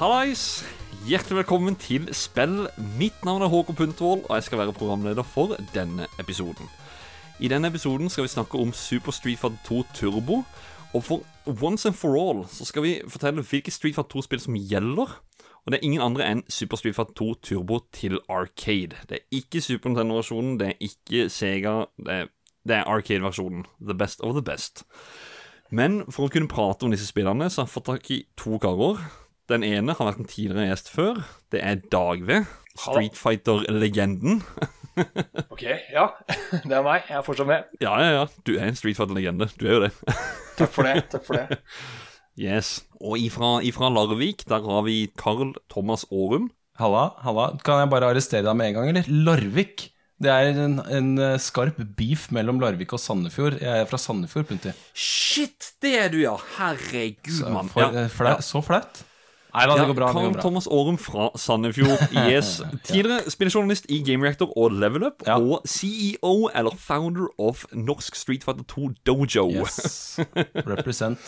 Hallais! Hjertelig velkommen til Spill. Mitt navn er Håkon Puntervold, og jeg skal være programleder for denne episoden. I denne episoden skal vi snakke om Super Street Fighter 2 Turbo. Og for once and for all så skal vi fortelle hvilke Street Fighter 2-spill som gjelder. Og det er ingen andre enn Super Street Fighter 2 Turbo til Arcade. Det er ikke Super Nintendo-versjonen, det er ikke Sega. Det er, det er Arcade-versjonen. The best of the best. Men for å kunne prate om disse spillene, så har jeg fått tak i to karer. Den ene har vært en tidligere gjest før. Det er Dagve. Street Fighter-legenden. Ok, ja. Det er meg. Jeg er fortsatt med. Ja, ja, ja. Du er en Street Fighter-legende. Du er jo det. Takk for det. takk for det. Yes. Og ifra, ifra Larvik, der har vi Carl Thomas Aarum. Halla, halla. Kan jeg bare arrestere deg med en gang, eller? Larvik. Det er en, en eh, skarp beef mellom Larvik og Sandefjord. Jeg er fra Sandefjord, Punti. Shit, det er du, ja! Herregud, mann. for, Ja. eh, Så flaut. Nei da, det går bra. det går bra. Thomas Aarum fra Sandefjord. Yes. Tidligere spillejournalist i Game Reactor og Level Up. Ja. Og CEO, eller founder of Norsk Street Fighter 2 Dojo. Yes. Represent.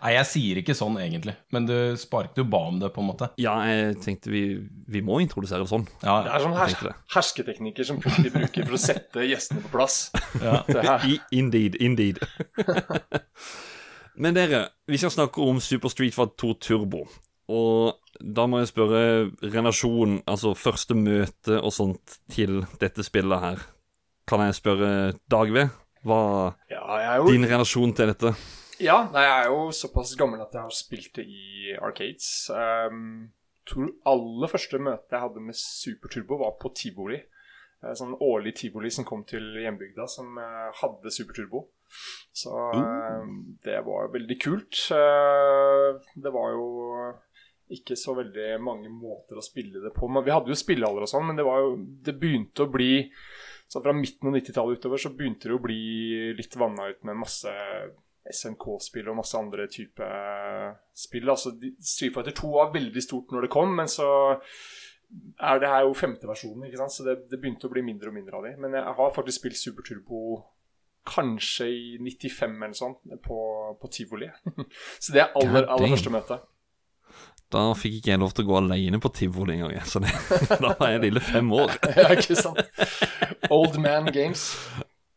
Nei, jeg sier ikke sånn egentlig, men du sparket jo ba om det, på en måte. Ja, jeg tenkte vi, vi må introdusere det sånn. Ja, Det er sånn her, det. hersketeknikker som Putti bruker for å sette gjestene på plass. ja. Indeed, indeed. Men dere, vi skal snakke om Super Street Fighter 2 Turbo. Og da må jeg spørre relasjon, altså første møte og sånt, til dette spillet her. Kan jeg spørre Dagve? Hva Ja, er jo din relasjon til dette? Ja, nei, jeg er jo såpass gammel at jeg har spilt det i arcades. Um, tror aller første møte jeg hadde med Super Turbo, var på tivoli. Eh, Sånn årlig tivoli som kom til hjembygda, som eh, hadde Super Turbo. Så eh, det var veldig kult. Eh, Det var jo ikke så veldig mange måter å spille det på. Men vi hadde jo spillehaller og sånn, men det, var jo, det begynte å bli så Fra midten av 90-tallet utover så begynte det å bli litt vanna ut med masse SNK-spill og masse andre type spill. Altså, Street Fighter 2 var veldig stort når det kom, men så er det her jo femte versjonen, ikke sant? så det, det begynte å bli mindre og mindre av de. Men jeg har faktisk spilt Super Turbo kanskje i 95 eller sånn på, på tivoli. så det er aller, aller første møte. Da fikk ikke jeg lov til å gå alene på tivoli engang. Så det, da var jeg lille fem år. ja, ikke sant? Old man games.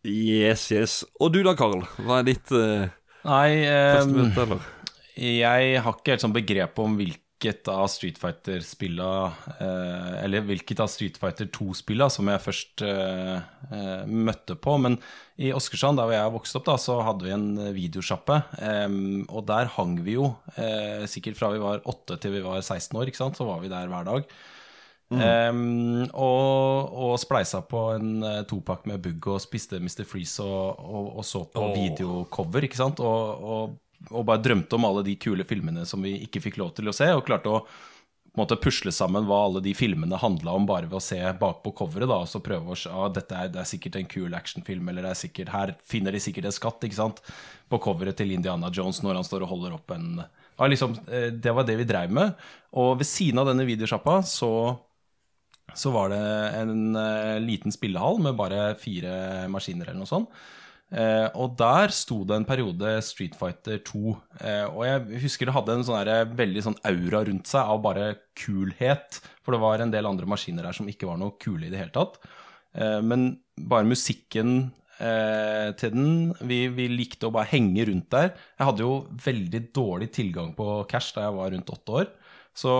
Yes, yes. Og du da, Karl? Hva er ditt uh, Nei, første eh, møte, eller? jeg har ikke helt sånn begrep om hvilket av Street Fighter-spilla eh, Eller hvilket av Street Fighter 2-spilla som jeg først eh, eh, møtte på. Men i Åskersand, der hvor jeg vokste opp, da, så hadde vi en videosjappe. Eh, og der hang vi jo eh, sikkert fra vi var 8 til vi var 16 år, ikke sant? så var vi der hver dag. Em, og, og spleisa på en uh, topakk med Bugg og spiste Mr. Freeze og, og, og så på oh. videocover, ikke sant? Og, og, bare drømte om alle de kule filmene som vi ikke fikk lov til å se, og klarte å måte pusle sammen hva alle de filmene handla om, bare ved å se bakpå coveret. da, Og så prøve å se ah, dette er, det er sikkert en kul actionfilm, eller det er sikkert, her finner de sikkert en skatt ikke sant, på coveret til Indiana Jones når han står og holder opp en ah, liksom, eh, Det var det vi dreiv med. Og ved siden av denne videosjappa så så var det en uh, liten spillehall med bare fire maskiner eller noe sånt. Eh, og der sto det en periode Street Fighter 2. Eh, og jeg husker det hadde en sånn veldig sånn aura rundt seg av bare kulhet. For det var en del andre maskiner der som ikke var noe kule i det hele tatt. Eh, men bare musikken eh, til den vi, vi likte å bare henge rundt der. Jeg hadde jo veldig dårlig tilgang på cash da jeg var rundt åtte år. Så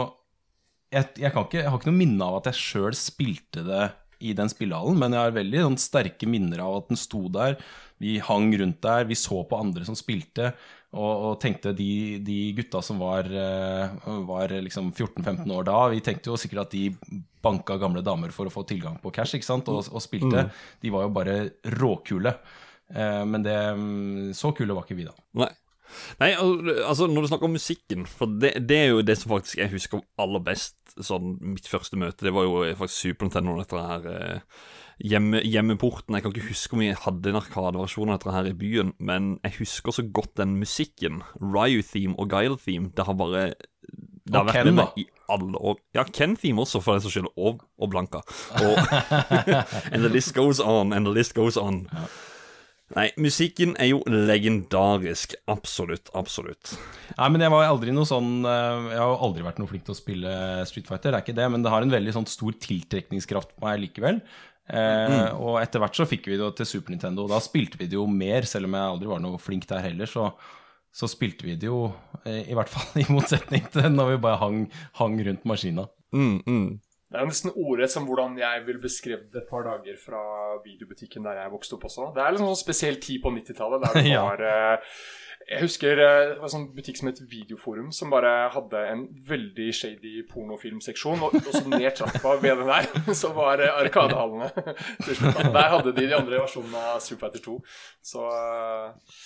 jeg, jeg, ikke, jeg har ikke noe minne av at jeg sjøl spilte det i den spillehallen, men jeg har veldig sånn, sterke minner av at den sto der. Vi hang rundt der, vi så på andre som spilte, og, og tenkte de, de gutta som var, eh, var liksom 14-15 år da, vi tenkte jo sikkert at de banka gamle damer for å få tilgang på cash, ikke sant, og, og spilte. De var jo bare råkule. Eh, Men det, mm, så kule var ikke vi da. Nei. Nei, altså Når du snakker om musikken For det, det er jo det som faktisk jeg husker aller best. Sånn Mitt første møte Det var jo faktisk Super Nintendo. Dette her eh, hjemme, Hjemmeporten. Jeg kan ikke huske om vi hadde en arkadeversjon av dette her i byen, men jeg husker så godt den musikken. Ryu-theme og Guile-theme. Det har bare Det har Og vært Ken, med i alle år. Ja, Ken-theme også, for den saks skyld. Og, og Blanka. Og, and the list goes on, and the list goes on. Nei, musikken er jo legendarisk. Absolutt, absolutt. Nei, men jeg var aldri noe sånn eh, Jeg har aldri vært noe flink til å spille Street Fighter, det er ikke det, men det har en veldig sånn stor tiltrekningskraft på meg likevel. Eh, Mm. Og etter hvert så fikk vi det til Super Nintendo, og da spilte vi det jo mer, selv om jeg aldri var noe flink der heller. Så, så spilte vi det jo, eh, i hvert fall i motsetning til når vi bare hang, hang rundt maskina. Mm, mm. Det er nesten ordrett som hvordan jeg vil beskrive det et par dager fra videobutikken der jeg vokste opp også. Det er liksom sånn spesiell tid på 90-tallet der det Ja. var eh, Jeg husker eh, det var en sånn butikk som het Videoforum, som bare hadde en veldig shady pornofilmseksjon. Og også ned trappa ved den der, så var eh, Arkadehallene. Der hadde de de andre versjonene av Super Fighter 2. Så eh,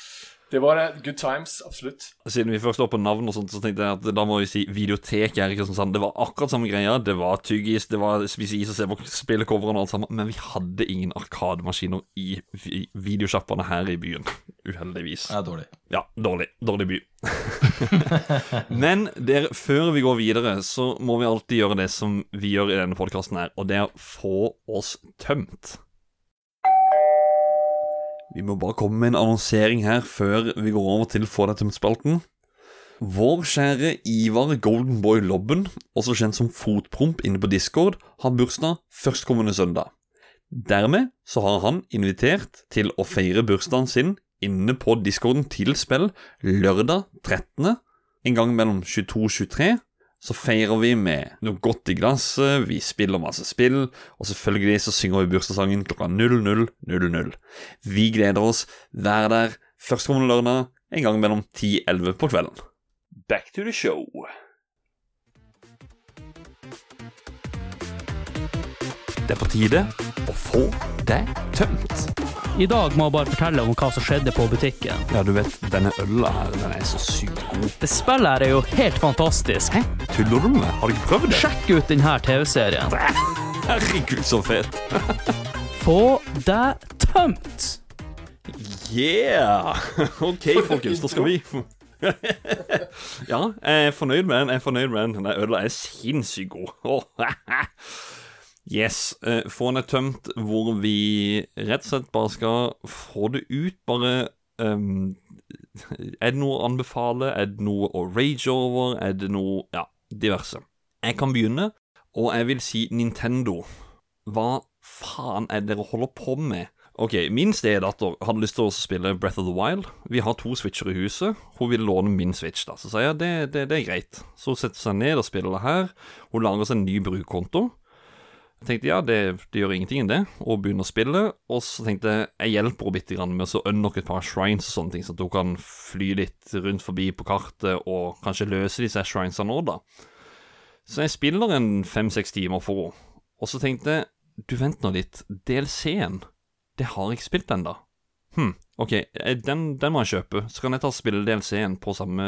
det var det. good times, absolutt. Siden vi først står på navn og sånt, så tenkte jeg at da må vi si videotek er ikke sånn? Det var akkurat samme greia. Det var tyggis, det var spise is og se på spillecoverne og alt sammen. Men vi hadde ingen arkademaskiner i vi- videosjappene her i byen. Uheldigvis. Er dårlig. Ja, dårlig. Dårlig by. Men der, før vi går videre, så må vi alltid gjøre det som vi gjør i denne podkasten her, og det er å få oss tømt. Vi må bare komme med en annonsering her før vi går over til Få deg tømt-spalten. Vår kjære Ivar Goldenboy Lobben, også kjent som Fotpromp inne på Discord, har bursdag førstkommende søndag. Dermed så har han invitert til å feire bursdagen sin inne på discorden til spill lørdag 13. En gang mellom 22 og 23 så feirer vi med noe godt i glasset, vi spiller masse spill, og selvfølgelig så synger vi bursdagssangen klokka 00.00. Vi gleder oss. Vær der førstkommende lørdag en gang mellom 10-11 på kvelden. Back to the show. Det er på tide å få deg tømt. I dag må jeg bare fortelle om hva som skjedde på butikken. Ja, du vet, denne øla her, den er så sykt god. Det spillet her er jo helt fantastisk. Hæ? Tuller du med meg? Har du ikke prøvd det? Sjekk ut denne TV-serien. Herregud, så fet. Få deg tømt! Yeah! OK, folkens, da skal vi Ja, jeg er fornøyd med den. Jeg er fornøyd med den. Denne øla er sinnssykt god. Yes. eh, Få den tømt hvor vi rett og slett bare skal få det ut. Bare um, Er det noe å anbefale? Er det noe å rage over? Er det noe Ja, diverse. Jeg kan begynne, og jeg vil si Nintendo. Hva faen er det dere holder på med? Ok, Min stedatter hadde lyst til å spille Breath of the Wild. Vi har to switcher i huset. Hun ville låne min switch. da Så sier jeg det, det, det er greit. Så hun setter seg ned og spiller det her. Hun lager seg en ny brukkonto. Jeg tenkte ja, det, det gjør ingenting, det, og begynner å spille. Og så tenkte jeg jeg hjelper henne bitte grann med å unlocke et par shrines og sånne ting, så at hun kan fly litt rundt forbi på kartet og kanskje løse disse shrinesene nå, da. Så jeg spiller en fem-seks timer for henne. Og så tenkte jeg du, vent nå litt. DLC-en, det har jeg ikke spilt ennå. Hm, ok, eh, den, den må jeg kjøpe. Så kan jeg ta og spille DLC-en på samme,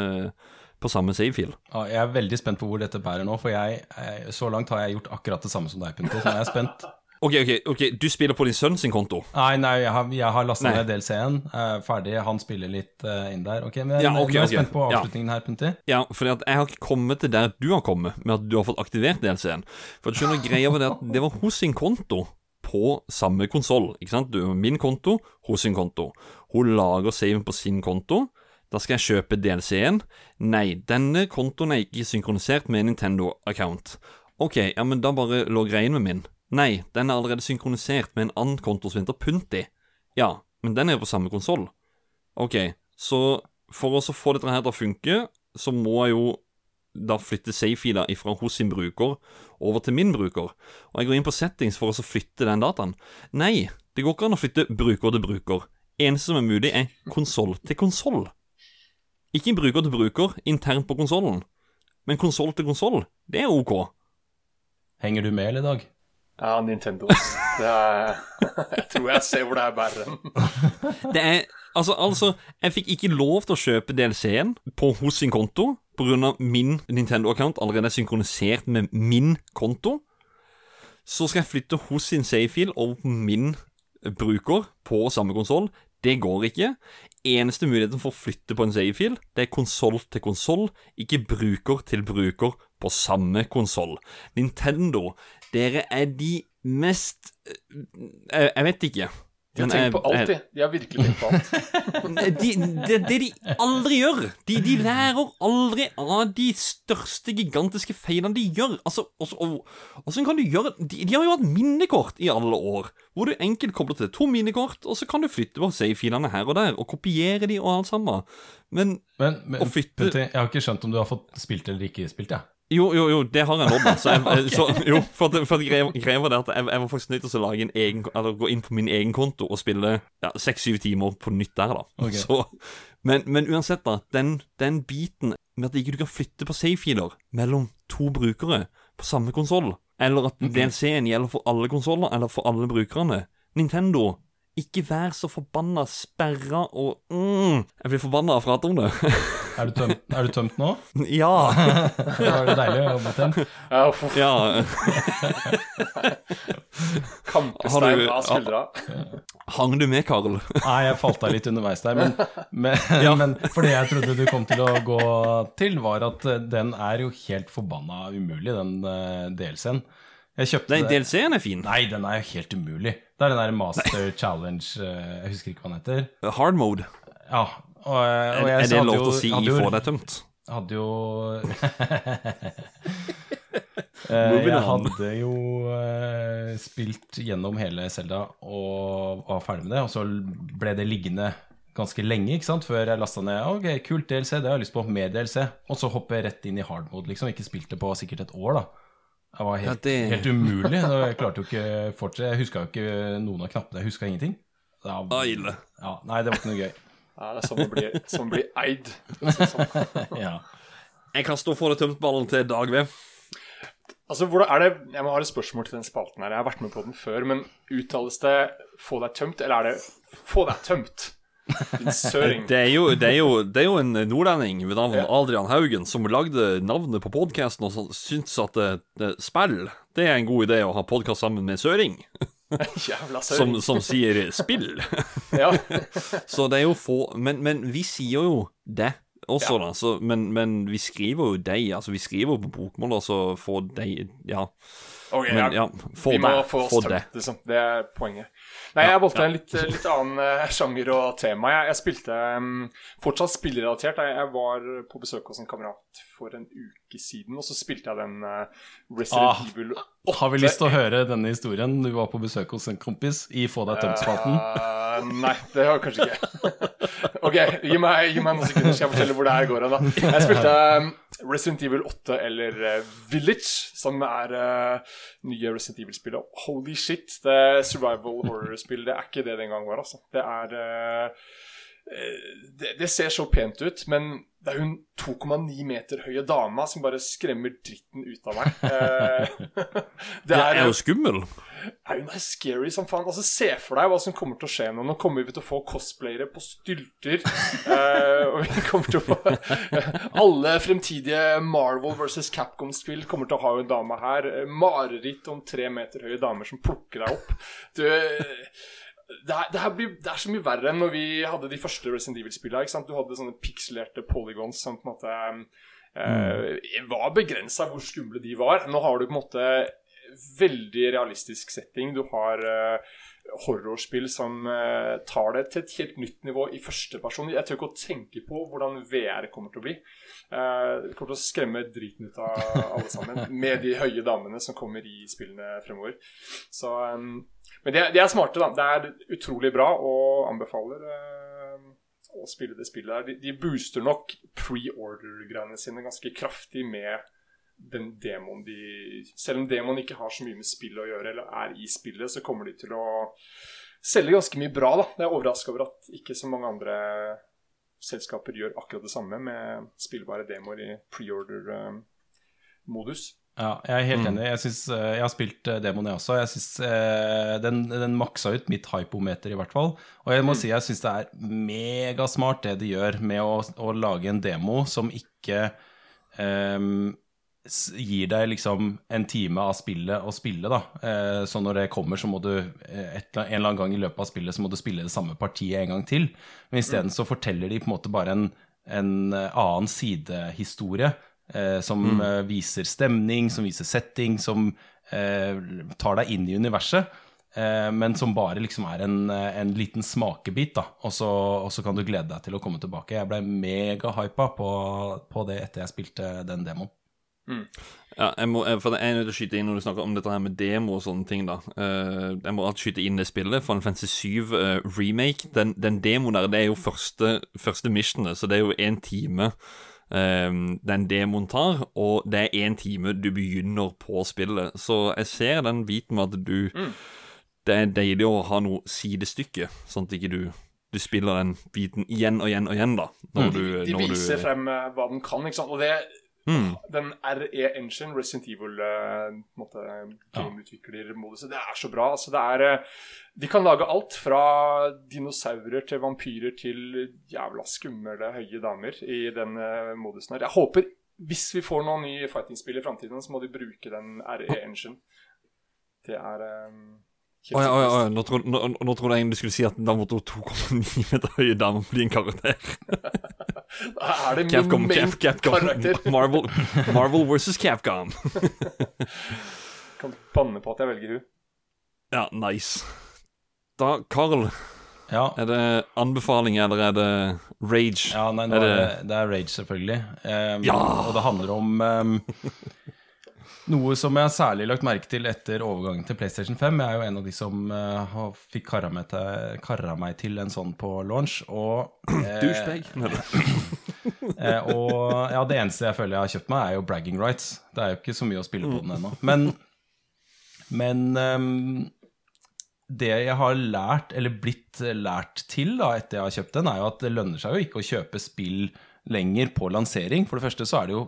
på samme save-fil. Ja, jeg er veldig spent på hvor dette bærer nå, for jeg, eh, så langt har jeg gjort akkurat det samme som deg, Punti. Så jeg er spent. Ok, ok, ok, du spiller på din sønn sin konto? Nei, nei, jeg har, jeg har lastet ned DLC-en. Er ferdig. Han spiller litt uh, inn der. Ok, men Ja, okay, jeg er spent på Ja. avslutningen her, Punti. Ja, for jeg har ikke kommet til der du har kommet, med at du har fått aktivert DLC-en. For du skjønner, greia var det at det var hos sin konto på samme konsoll. Ikke sant? Du, min konto hos sin konto. Hun lager saven på sin konto. Da skal jeg kjøpe DLC-en. Nei, denne kontoen er ikke synkronisert med Nintendo-account. Ok, ja, men da bare logger jeg inn med min. Nei, den er allerede synkronisert med en annen konto som heter Punti. Ja, men den er jo på samme konsoll. Ok, så for å få dette her til å funke, så må jeg jo da flytte save-fila fra hos sin bruker over til min bruker. Og jeg går inn på settings for å flytte den dataen. Nei, det går ikke an å flytte bruker til bruker. Eneste som er mulig, er konsoll til konsoll. Ikke bruker til bruker internt på konsollen, men konsoll til konsoll, det er ok. Henger du med, eller, Dag? Ja, Nintendo. Det er, jeg tror jeg ser hvor det er bærer. Det er Altså, altså jeg fikk ikke lov til å kjøpe DLC-en på hos sin konto pga. min Nintendo-account allerede er synkronisert med min konto. Så skal jeg flytte hos sin save-fil over på min bruker på samme konsoll. Det går ikke. Eneste muligheten for å flytte på en save-fil, det er konsoll til konsoll, ikke bruker til bruker på samme konsoll. Nintendo, dere er de mest Jeg, jeg vet ikke. De har tenkt på alt, de. De har virkelig tenkt på alt. de, det, det de aldri gjør De, de lærer aldri av de største, gigantiske feilene de gjør. Altså, også, og, Hvordan kan du gjøre de, de har jo hatt minnekort i alle år, hvor du enkelt kobler til to minnekort, og så kan du flytte på save-filene her og der, og kopiere de og alt sammen. Men Men, men Å flytte- Putti, jeg har ikke skjønt om du har fått spilt eller ikke spilt, jeg. Jo, jo, jo, det har jeg nådd, altså. Jeg, eh, så, jo, for for greia, var det at jeg, jeg var faktisk nødt til å lage en egen, eller gå inn på min egen konto og spille ja, seks-syv timer på nytt der, da. Okay. Så, men, men uansett, da. Den, den biten med at ikke du kan flytte på save-filer mellom to brukere på samme konsoll, eller at DLC-en gjelder for alle konsoller eller for alle brukerne Nintendo, ikke vær så forbanna sperra og mm, Jeg blir forbanna av å prate om det. Er du tømt, er du tømt nå? ja. Det var det deilig å jobbe til. Ja, uff, ja. Kampestein Har du- av skuldra. Hang du med, Karl? Nei, jeg falt av litt underveis der, men, men, men for det jeg trodde du kom til å gå til, var at eh, den er jo helt forbanna umulig, den uh, DLC-en. Nei, det- DLC-en er fin. Nei, den er jo helt umulig. Det er den der Master Challenge eh, Jeg husker ikke hva den heter. Hard mode. Ja, og, og Er, er det lov til å si jo- få deg tømt? hadde jo Eh, Jeg hadde jo eh, spilt gjennom hele Selda og var ferdig med det, og så ble det liggende ganske lenge ikke sant? før jeg lasta ned. Ok, kult DLC, det har jeg lyst på. Mer DLC. Og så hopper jeg rett inn i hard mode, liksom. Ikke spilt det på sikkert et år, da. Det var helt, Ja, det- helt umulig. Jeg klarte jo ikke fortsette. Jeg huska jo ikke noen av knappene. Jeg huska ingenting. Da, Ah, ille. ja, nei, det var ikke noe gøy. Ja, det er sånn å bli, som å bli eid. Sånn. Ja. Jeg kan stå for det tømt ballen til Dag V. Altså, hvordan er det, Jeg må ha et spørsmål til den spalten her. Jeg har vært med på den før, men uttales det 'få deg tømt', eller er det 'få deg tømt'? Søring. Det er, jo, det, er jo, det er jo en nordlending ved navn Adrian Haugen som lagde navnet på podkasten og syntes at det, det, spill det er en god idé å ha podkast sammen med Søring, Jævla søring. som sier 'spill'. Ja. Så det er jo få Men, men vi sier jo det også, da. Så, men, men vi skriver jo deg. Altså, vi skriver jo på bokmål, og så få deg Ja. Ok, Men ja. få Vi må det. få Få oss det. liksom. Det er poenget. Nei, jeg valgte en litt, litt annen eh, sjanger og tema. Jeg, jeg spilte um, fortsatt spillrelatert. Jeg, jeg var på besøk hos en kamerat for en uke siden, og så spilte jeg den uh, Resident Ah, Evil 8. Har vi lyst til å høre denne historien? Du var på besøk hos en kompis i Få deg tømt-spalten. Eh, nei, det har jeg kanskje ikke. ok, gi meg, gi meg noen sekunder, skal jeg fortelle hvor det her går hen. Jeg spilte um, Resident Evil 8, eller uh, Village, som er uh, nye Resident Evil-spillet. Holy shit, det survival horror-spill. Det er ikke det det engang var, altså. Det er eh, eh, det, det ser så pent ut, men det er hun 2,9 meter høye dama som bare skremmer dritten ut av meg. Eh, det er jo skummel. Nei, hun er scary som faen. Altså, Se for deg hva som kommer til å skje nå. Nå kommer vi til å få cosplayere på stylter. eh, og vi kommer til å få Alle fremtidige Marvel versus Capcom-spill kommer til å ha en dame her. Mareritt om tre meter høye damer som plukker deg opp. Du det, er, det, her blir, det er så mye verre enn når vi hadde de første Resident Evil-spillene. Du hadde sånne pikselerte polygons som på en måte eh, var begrensa hvor skumle de var. Nå har du på en måte veldig realistisk setting. Du har eh, horrorspill som eh, tar det til et helt nytt nivå i første person. Jeg tør ikke å tenke på hvordan VR kommer til å bli. Det kommer til å skremme driten ut av alle sammen med de høye damene som kommer i spillene fremover. Så, um, men de, de er smarte, da. Det er utrolig bra og anbefaler uh, å spille det spillet der. De, de booster nok pre-order-greiene sine ganske kraftig med den demoen de Selv om demoen ikke har så mye med spillet å gjøre, eller er i spillet, så kommer de til å selge ganske mye bra, da. Jeg er overraska over at ikke så mange andre selskaper gjør akkurat det samme med spillbare demoer i pre-order-modus. Ja, jeg er helt Mm. enig. Jeg, synes, eh, jeg har spilt eh, demoen, jeg også. Jeg synes, eh, den, den maksa ut mitt hypometer, i hvert fall. Og jeg må si jeg syns det er megasmart det de gjør med å, å lage en demo som ikke ehm, s- gir deg liksom en time av spillet å spille, da. Eh, så når det kommer, så må du eh, et, en eller annen gang i løpet av spillet så må du spille det samme partiet en gang til. Men isteden så forteller de på en måte bare en, en eh, annen sidehistorie. Eh, som mm. viser stemning, som viser setting, som eh, tar deg inn i universet. eh, men som bare liksom er en, en liten smakebit, da. Og så, og så kan du glede deg til å komme tilbake. Jeg ble megahypa på, på det etter jeg spilte den demoen. Ja, jeg, må, for jeg er nødt til å skyte inn når du snakker om dette her med demo og sånne ting. da Eh, Jeg må alltid skyte inn det spillet. Final Fantasy 7 eh, Remake. Den, den demoen der, det er jo første, første missionet, så det er jo én time um, den demoen tar, og det er én time du begynner på spillet. Så jeg ser den biten med at du Det er deilig å ha noe sidestykke, sånn at ikke du du spiller den biten igjen og igjen og igjen, da. Når du, De når viser du, frem eh, hva den kan, ikke sant. Og det, Mm. den RE Engine, Resident Evil eh, gameutviklermoduset, det er så bra. Altså, det er eh, De kan lage alt fra dinosaurer til vampyrer til jævla skumle høye damer i den eh, modusen her. Jeg håper, hvis vi får noen nye fighting-spill i framtiden, så må de bruke den RE Engine. Det er helt Å ja, ja. Nå, tro, nå, nå trodde jeg du skulle si at da måtte hun 2,9 meter høye dame bli en karakter. Er det min Capcom, Capcom karakter. Marvel, Marvel versus Capcom. Kan banne på at jeg velger hun. Ja, nice. Da, Carl, Ja, er det anbefaling, eller er det rage? ja nei, nå Er er det- det, det er Rage, selvfølgelig. Um, Ja! Og det handler om um, noe som jeg har særlig lagt merke til etter overgangen til PlayStation 5. Jeg er jo en av de som uh, har, fikk karra meg, til, karra meg til en sånn på launch. Og, eh, Douchebag? Eh, og ja, det eneste jeg føler jeg har kjøpt meg, er jo bragging rights. Det er jo ikke så mye å spille på den ennå. Men, men um, det jeg har lært, eller blitt lært til da, etter jeg har kjøpt den, er jo at det lønner seg jo ikke å kjøpe spill lenger på lansering. For det første så er det jo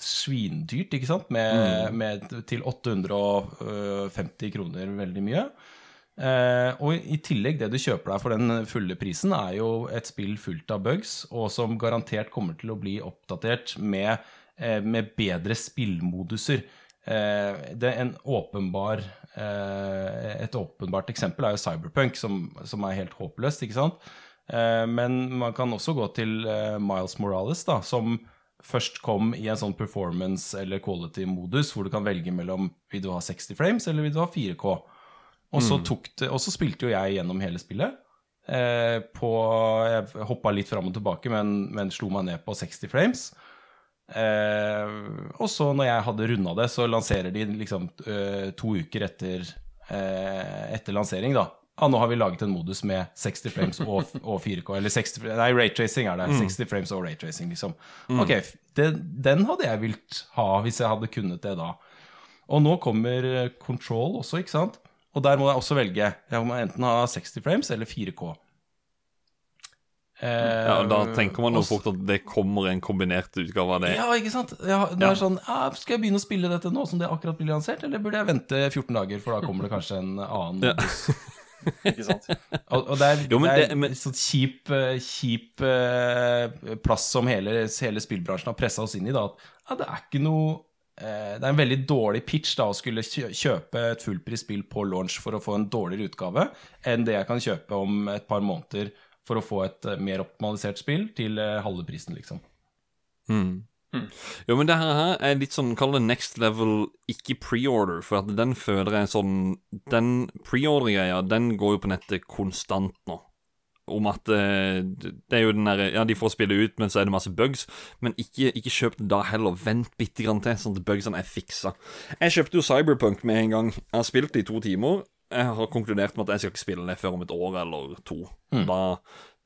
svindyrt, ikke sant? Med, med til 850 kroner veldig mye. Eh, og i tillegg, det du kjøper deg for den fulle prisen, er jo et spill fullt av bugs, og som garantert kommer til å bli oppdatert med, eh, med bedre spillmoduser. Eh, det er en åpenbar, eh, et åpenbart eksempel er jo Cyberpunk, som, som er helt håpløst, ikke sant? Eh, men man kan også gå til eh, Miles Morales, da, som først kom i en sånn performance- eller quality-modus, hvor du kan velge mellom vil du ha 60 frames eller vil du ha 4K. Og så, tok det, og så spilte jo jeg gjennom hele spillet. Eh, på, jeg hoppa litt fram og tilbake, men, men slo meg ned på 60 frames. Eh, og så, når jeg hadde runda det, så lanserer de liksom eh, to uker etter, eh, etter lansering, da. Ja, nå har vi laget en modus med 60 frames og, og 4K. Eller 60, nei, raytracing er det. 60 frames og raytracing, liksom. Ok, det, den hadde jeg vilt ha hvis jeg hadde kunnet det da. Og nå kommer eh, Control også, ikke sant? Og der må jeg også velge. Jeg må enten ha 60 frames eller 4K. Eh, Ja, Da tenker man jo fort at det kommer en kombinert utgave av det. Ja, ikke sant? Ja, det Ja. er sånn, ja, Skal jeg begynne å spille dette nå som det akkurat blir lansert, eller burde jeg vente 14 dager, for da kommer det kanskje en annen modus? Ikke sant? Og, og det er, Jo, men det er det- men- sånn kjip, eh, kjip eh, plass som hele, hele spillbransjen har pressa oss inn i. da, at ja, Det er ikke noe eh, Det er en veldig dårlig pitch da å skulle kjøpe et fullprisspill på launch for å få en dårligere utgave, enn det jeg kan kjøpe om et par måneder for å få et eh, mer optimalisert spill til eh, halve prisen, liksom. Mm. Jo, men det her er litt sånn, kall det next level, ikke preorder, for at den føder en sånn Den preorder-greia, den går jo på nettet konstant nå. Om at eh, det er jo den der, Ja, de får spille ut, men så er det masse bugs. Men ikke, ikke kjøp det da heller. Vent bitte grann til, sånn at bugsene er fiksa. Jeg kjøpte jo Cyberpunk med en gang. Jeg har spilt det i to timer. Jeg har konkludert med at jeg skal ikke spille det før om et år eller to. Da,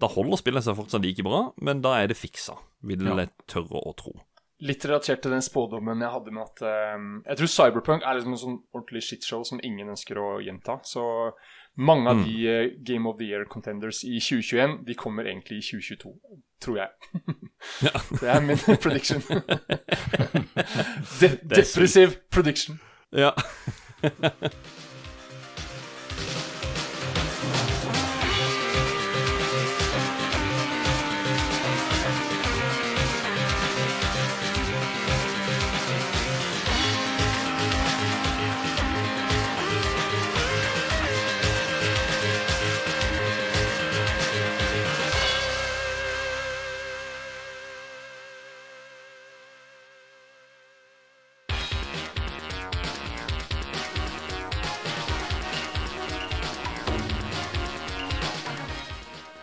da holder spillet seg fortsatt like bra, men da er det fiksa, vil Ja. tørre å tro. Litt relatert til den spådommen jeg hadde med at eh, Jeg tror Cyberpunk er liksom en sånn ordentlig shitshow som ingen ønsker å gjenta. Så mange av de eh, Game of the Year contenders i 2021, de kommer egentlig i 2022. Tror jeg. Det er min prediction. De er prediction. Ja.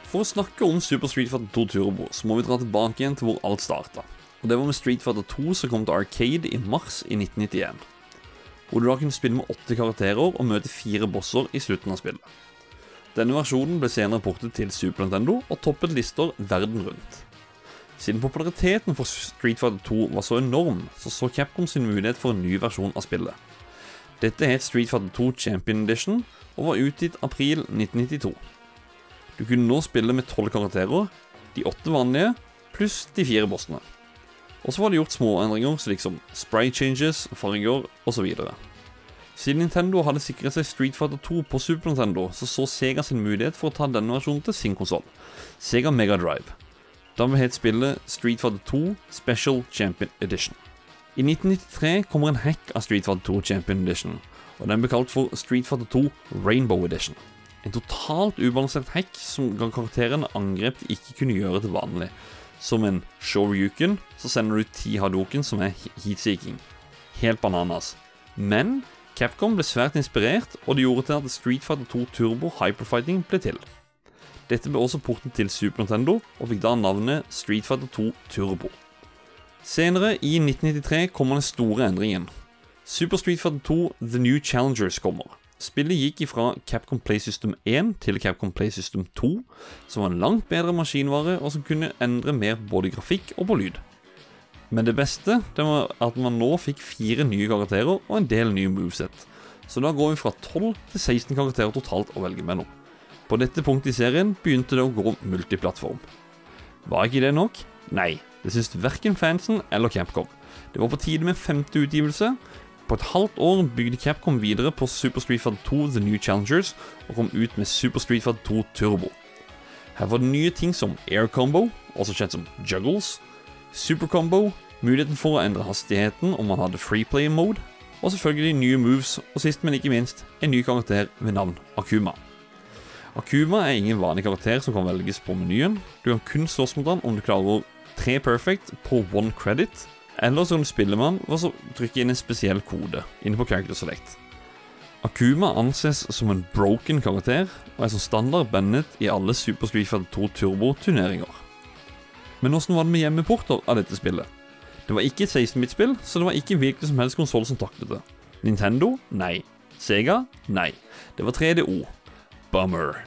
For å snakke om Super Street Fighter 2 Turbo, så må vi dra tilbake igjen til hvor alt starta. Og det var med Street Fighter 2 som kom til Arcade i mars i 1991. Hvor du da kunne spille med åtte karakterer og møte fire bosser i slutten av spillet. Denne versjonen ble senere portet til Super Nintendo og toppet lister verden rundt. Siden populariteten for Street Fighter 2 var så enorm, så så Capcom sin mulighet for en ny versjon av spillet. Dette het Street Fighter 2 Champion Edition og var utgitt april 1992. Du kunne nå spille med tolv karakterer, de åtte vanlige, pluss de fire bossene. Og så var det gjort småendringer slik som spray changes, farger osv. Siden Nintendo hadde sikret seg Street Fighter 2 på Super Nintendo, så så Sega sin mulighet for å ta denne versjonen til sin konsoll, Sega Mega Drive. Da het spillet Street Fighter 2 Special Champion Edition. I 1993 kommer en hack av Street Fighter 2 Champion Edition, og den ble kalt for Street Fighter 2 Rainbow Edition. En totalt ubalansert hack som ga karakteren angrep de ikke kunne gjøre til vanlig. Som en Shoryuken, så sender du ti Hadoken som er heatseeking. Helt bananas. Men Capcom ble svært inspirert, og det gjorde til at Street Fighter 2 Turbo Hyperfighting ble til. Dette ble også porten til Super Nintendo, og fikk da navnet Street Fighter 2 Turbo. Senere, i 1993, kommer den store endringen. Super Street Fighter 2 The New Challengers kommer. Spillet gikk ifra Capcom Play System 1 til Capcom Play System 2, som var en langt bedre maskinvare, og som kunne endre mer både grafikk og på lyd. Men det beste det var at man nå fikk fire nye karakterer og en del nye moveset. Så da går vi fra 12 til 16 karakterer totalt å velge mellom. På dette punktet i serien begynte det å gå multiplattform. Var ikke det nok? Nei, det syntes verken fansen eller Capcom. Det var på tide med femte utgivelse, på et halvt år bygde Capcom videre på Super Street Fighter 2 The New Challengers og kom ut med Super Street Fighter 2 Turbo. Her var det nye ting som air combo, også kjent som juggles, super combo, muligheten for å endre hastigheten om man hadde freeplay mode, og selvfølgelig nye moves, og sist, men ikke minst, en ny karakter ved navn Akuma. Akuma er ingen vanlig karakter som kan velges på menyen. Du kan kun slåss mot han om du klarer tre perfect på one credit, eller som spillemann var så trykke inn en spesiell kode inne på Character Select. Akuma anses som en broken karakter, og er som standard bandet i alle Super Street Fighter 2 Turbo-turneringer. Men åssen var det med hjemmeporter av dette spillet? Det var ikke et 16-bit-spill, så det var ikke hvilken som helst konsoll som taklet det. Nintendo? Nei. Sega? Nei. Det var 3DO. Bummer.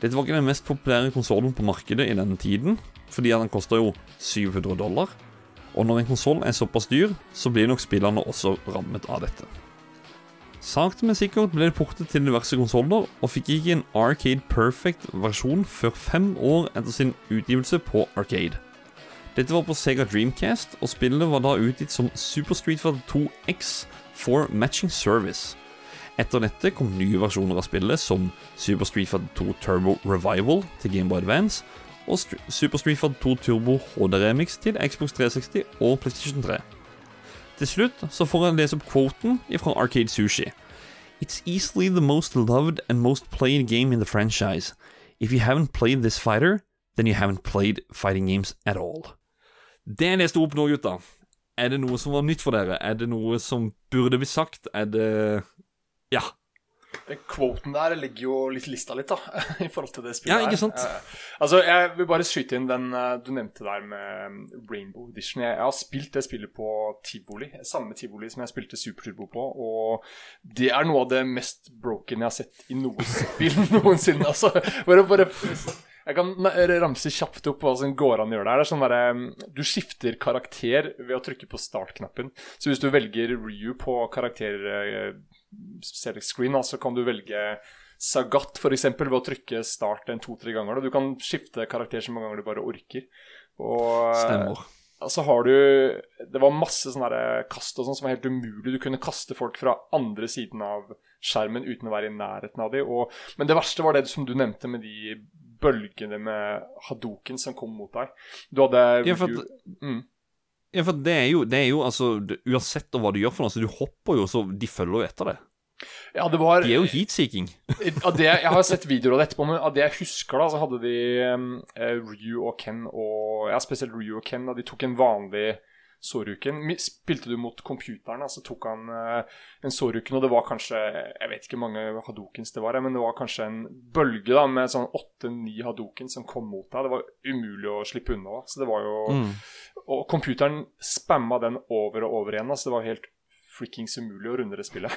Dette var ikke den mest populære konsollen på markedet i denne tiden, fordi den kosta jo 700 dollar. Og når en konsoll er såpass dyr, så blir nok spillerne også rammet av dette. Sakte, men sikkert ble det portet til diverse konsoller, og fikk ikke en Arcade Perfect versjon før fem år etter sin utgivelse på Arcade. Dette var på Sega Dreamcast, og spillet var da utgitt som Super Street Fighter 2 X for Matching Service. Etter dette kom nye versjoner av spillet, som Super Street Fighter 2 Turbo Revival til Gameboy Advance og Super Street Fighter 2 Turbo HD Remix til Xbox 360 og PlayStation 3. Til slutt så får jeg lese opp quoten fra Arcade Sushi. It's easily the most loved and most played game in the franchise. If you haven't played this fighter, then you haven't played fighting games at all. Det jeg leste opp nå, gutta. Er det noe som var nytt for dere? Er det noe som burde bli sagt? Er det Ja. Den quoten der legger jo litt lista litt, da, i forhold til det spillet Ja, ikke sant? her. Eh, altså, Jeg vil bare skyte inn den eh, du nevnte der med um, Rainbow Edition. Jeg, jeg har spilt det spillet på tivoli, samme tivoli som jeg spilte Super Turbo på. Og det er noe av det mest broken jeg har sett i noe spill noensinne. Altså, bare, bare jeg kan ramse kjapt opp hva som går an å gjøre der. Det er sånn der, um, Du skifter karakter ved å trykke på startknappen. Så hvis du velger Ryu på karakter eh, select screen, så kan du velge Sagat f.eks. ved å trykke start en to-tre ganger. Da. Du kan skifte karakter så mange ganger du bare orker. Og, Stemmer. Så har du Det var masse sånne kast og sånn som var helt umulig. Du kunne kaste folk fra andre siden av skjermen uten å være i nærheten av dem. Og, men det verste var det som du nevnte med de bølgene med hadoken som kom mot deg. Du hadde Ja, for at, mm. Ja, for det er jo, det er jo altså Uansett hva du gjør for noe, så du hopper jo, så de følger jo etter det. Ja, det var De er jo heatseeking. Jeg har sett videoer av det etterpå, men av det jeg husker, da, så hadde de um, Ryu og Ken og Ja, spesielt Ryu og Ken, da de tok en vanlig sårryken. Spilte du mot computeren, så tok han eh, en sårryken, og det var kanskje Jeg vet ikke hvor mange hadokens det var, men det var kanskje en bølge da med sånn åtte-ni hadokens som kom mot deg. Det var umulig å slippe unna. Så det var jo Mm. Og computeren spamma den over og over igjen, altså så det var helt frikkings umulig å runde det spillet.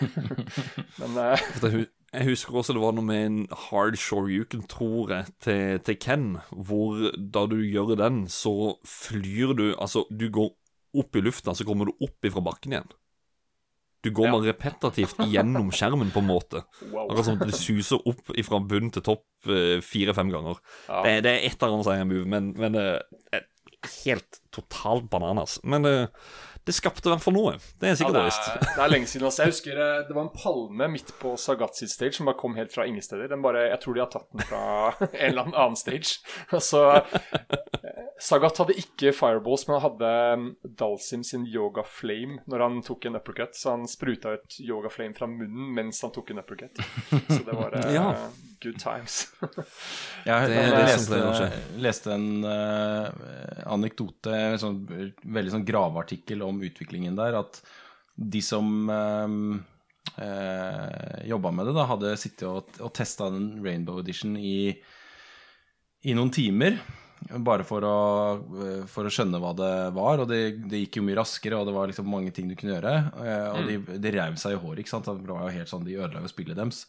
men uh... Jeg husker også det var noe med en hard shoryuken, tror jeg, til, til Ken. Hvor da du gjør den, så flyr du Altså, du går opp i lufta, så kommer du opp ifra bakken igjen. Du går Ja. bare repetitivt gjennom skjermen, på en måte. wow. Akkurat som det suser opp ifra bunn til topp eh, fire-fem ganger. Ja. Det, det er ett av hans move, men, men eh, helt totalt bananas. Men eh, det skapte i hvert fall noe. Det er sikkert Ja, det, er, det er lenge siden. Altså. Jeg husker eh, det var en palme midt på Sagat sitt stage som bare kom helt fra ingen steder. Den bare, jeg tror de har tatt den fra en eller annen annen stage. Altså, Sagat hadde ikke fireballs, men han hadde mm, Dalsim sin yoga flame når han tok en uppercut. Så han spruta ut yoga flame fra munnen mens han tok en uppercut. Så det var eh, Ja. good times. Jeg, Det jeg, er leste, leste en uh, anekdote, en sånn, veldig sånn graveartikkel om utviklingen der, at de som eh, jobba med det, da, hadde sittet og, og testa den Rainbow Edition i, i noen timer. Bare for å, eh, for å skjønne hva det var. Og det, det gikk jo mye raskere, og det var liksom mange ting du kunne gjøre. eh, Og de, de rev seg i håret, ikke sant. Det var jo helt sånn, De ødela jo spillet deres.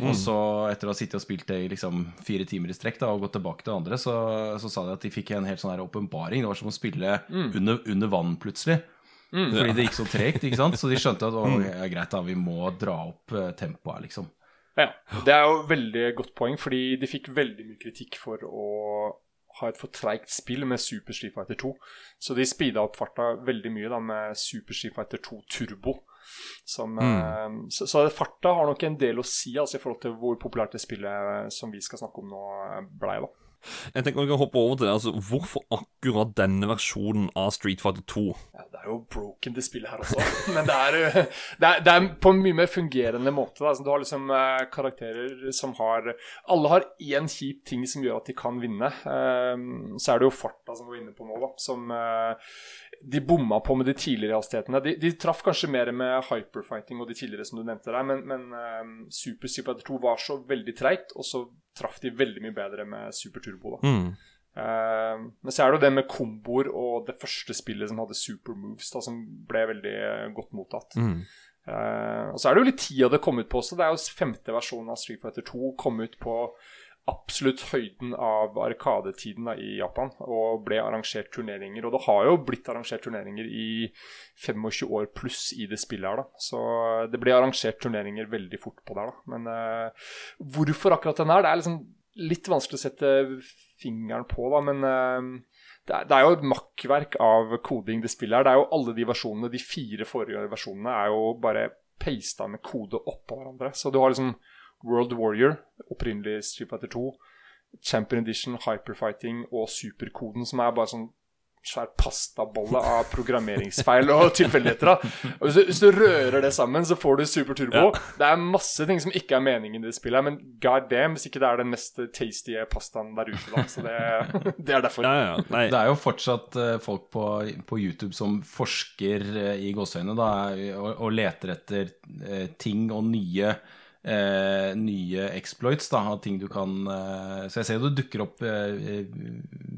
Og så, etter å ha sittet og spilt det i liksom fire timer i strekk da, og gått tilbake til andre, så, så sa de at de fikk en helt sånn her åpenbaring. Det var som å spille under, under vann plutselig. Fordi det gikk så tregt. ikke sant? Så de skjønte at å, ja, greit da, vi må dra opp eh, tempoet liksom. Ja, Det er jo veldig godt poeng, fordi de fikk veldig mye kritikk for å ha et for treigt spill med Super Street Fighter 2. Så de speeda opp farta veldig mye da med Super Street Fighter 2 Turbo. Som, mm. så, så farta har nok en del å si altså, i forhold til hvor populært det spillet som vi skal snakke om nå, eh, blei. da. Jeg tenker vi kan hoppe over til det. altså Hvorfor akkurat denne versjonen av Street Fighter 2? Ja, det er jo broken, det spillet her også. Men det er, eh, det er, det er på en mye mer fungerende måte. Da. Altså, du har liksom eh, karakterer som har Alle har én kjip ting som gjør at de kan vinne. Eh, så er det jo farta som vi var inne på nå, da. Som eh, de bomma på med de tidligere hastighetene. De, de traff kanskje mer med hyperfighting og de tidligere som du nevnte der, men, men um, Super Super Fighter 2 var så veldig treigt, og så traff de veldig mye bedre med Super Turbo. da. Mm. Uh, men så er det jo det med komboer og det første spillet som hadde super moves, da, som ble veldig eh, godt mottatt. Mm. Uh, og så er det jo litt tida det kom ut på også. Det er jo femte versjonen av Street Fighter 2 kom ut på absolutt høyden av arkadetiden i Japan, og ble arrangert turneringer. Og det har jo blitt arrangert turneringer i 25 år pluss i det spillet her, da. Så det ble arrangert turneringer veldig fort på der, da. Men uh, hvorfor akkurat den her? Det er liksom litt vanskelig å sette fingeren på, da, men uh, det er, det er jo et makkverk av koding det spillet her. Det er jo alle de versjonene, de fire forrige versjonene, er jo bare pasta med kode oppå hverandre. Så du har liksom World Warrior, opprinnelig Street Fighter 2, Champion Edition, Hyperfighting og Superkoden, som er bare sånn svær pastabolle av programmeringsfeil og tilfeldigheter. Hvis, du- hvis du rører det sammen, så får du Super Turbo. Det er masse ting som ikke er meningen i det spillet, men god damn hvis ikke det er den mest tasty pastaen der ute. da. Så det, det er derfor. Ja, ja. Nei. Det er jo fortsatt eh, folk på, på YouTube som forsker eh, i gåseøynene da, og, og leter etter eh, ting og nye eh, nye exploits da, av ting du kan eh, Så jeg ser jo det dukker opp eh,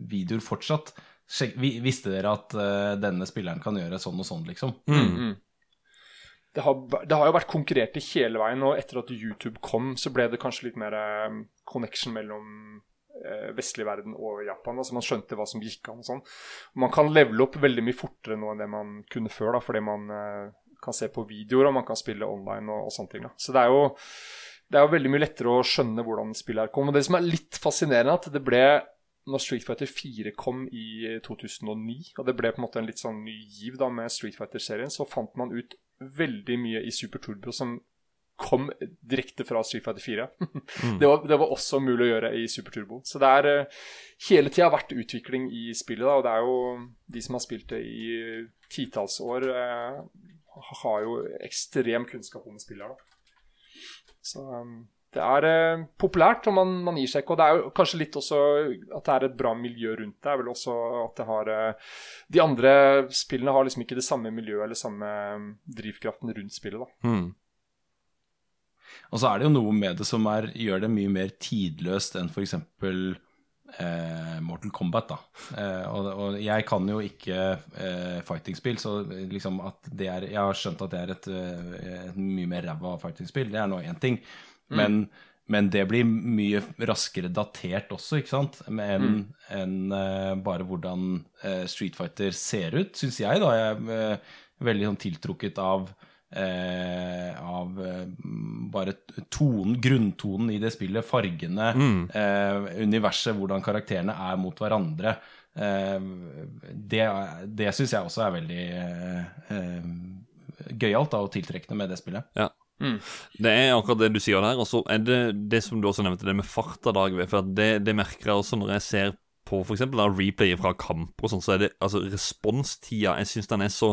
videoer fortsatt. Sjek, vi, visste dere at eh, denne spilleren kan gjøre sånn og sånn, liksom? Mm. det har, det har jo vært konkurrert i hele veien, og etter at YouTube kom, så ble det kanskje litt mer eh, connection mellom eh, vestlig verden og Japan. altså Man skjønte hva som gikk an og sånn. Man kan levele opp veldig mye fortere nå enn det man kunne før, da, fordi man eh, kan se på videoer og man kan spille online og, og sånne ting. da. Så det er jo det er jo veldig mye lettere å skjønne hvordan spillet her kom. Og det som er litt fascinerende, at det ble når Street Fighter 4 kom i 2009, og det ble på en måte en litt sånn ny giv da med Street Fighter-serien, så fant man ut veldig mye i Super Turbo som kom direkte fra Street Fighter 4. det, var, det var også mulig å gjøre i Super Turbo. Så det er eh, hele tida vært utvikling i spillet, da, og det er jo de som har spilt det i titalls år, eh, har jo ekstrem kunnskap om spillet her. Så um, det er eh, populært, og man, man gir seg ikke. Og det er jo kanskje litt også at det er et bra miljø rundt det. er vel også at det har eh, De andre spillene har liksom ikke det samme miljøet eller samme eh, drivkraften rundt spillet. da. Mm. Og så er det jo noe med det som er, gjør det mye mer tidløst enn f.eks. Eh, Mortal Kombat. da eh, og, og jeg kan jo ikke eh, fighting-spill, så liksom at det er Jeg har skjønt at det er et, eh, et mye mer ræva fighting-spill, det er nå én ting. Men, men det blir mye raskere datert også, ikke sant? Enn enn, eh, bare hvordan eh, Street Fighter ser ut, syns jeg. da Jeg er veldig sånn tiltrukket av eh, av eh, bare tonen, grunntonen i det spillet, fargene, eh, universet, hvordan karakterene er mot hverandre. Eh, det det syns jeg også er veldig eh, eh, gøyalt og tiltrekkende med det spillet. Ja. Det er akkurat det du sier der. Og så er det det som du også nevnte, det med farta, Dag For at det, det merker jeg også når jeg ser på for eksempel replay fra kamper og sånn, så er det altså responstida Jeg syns den er så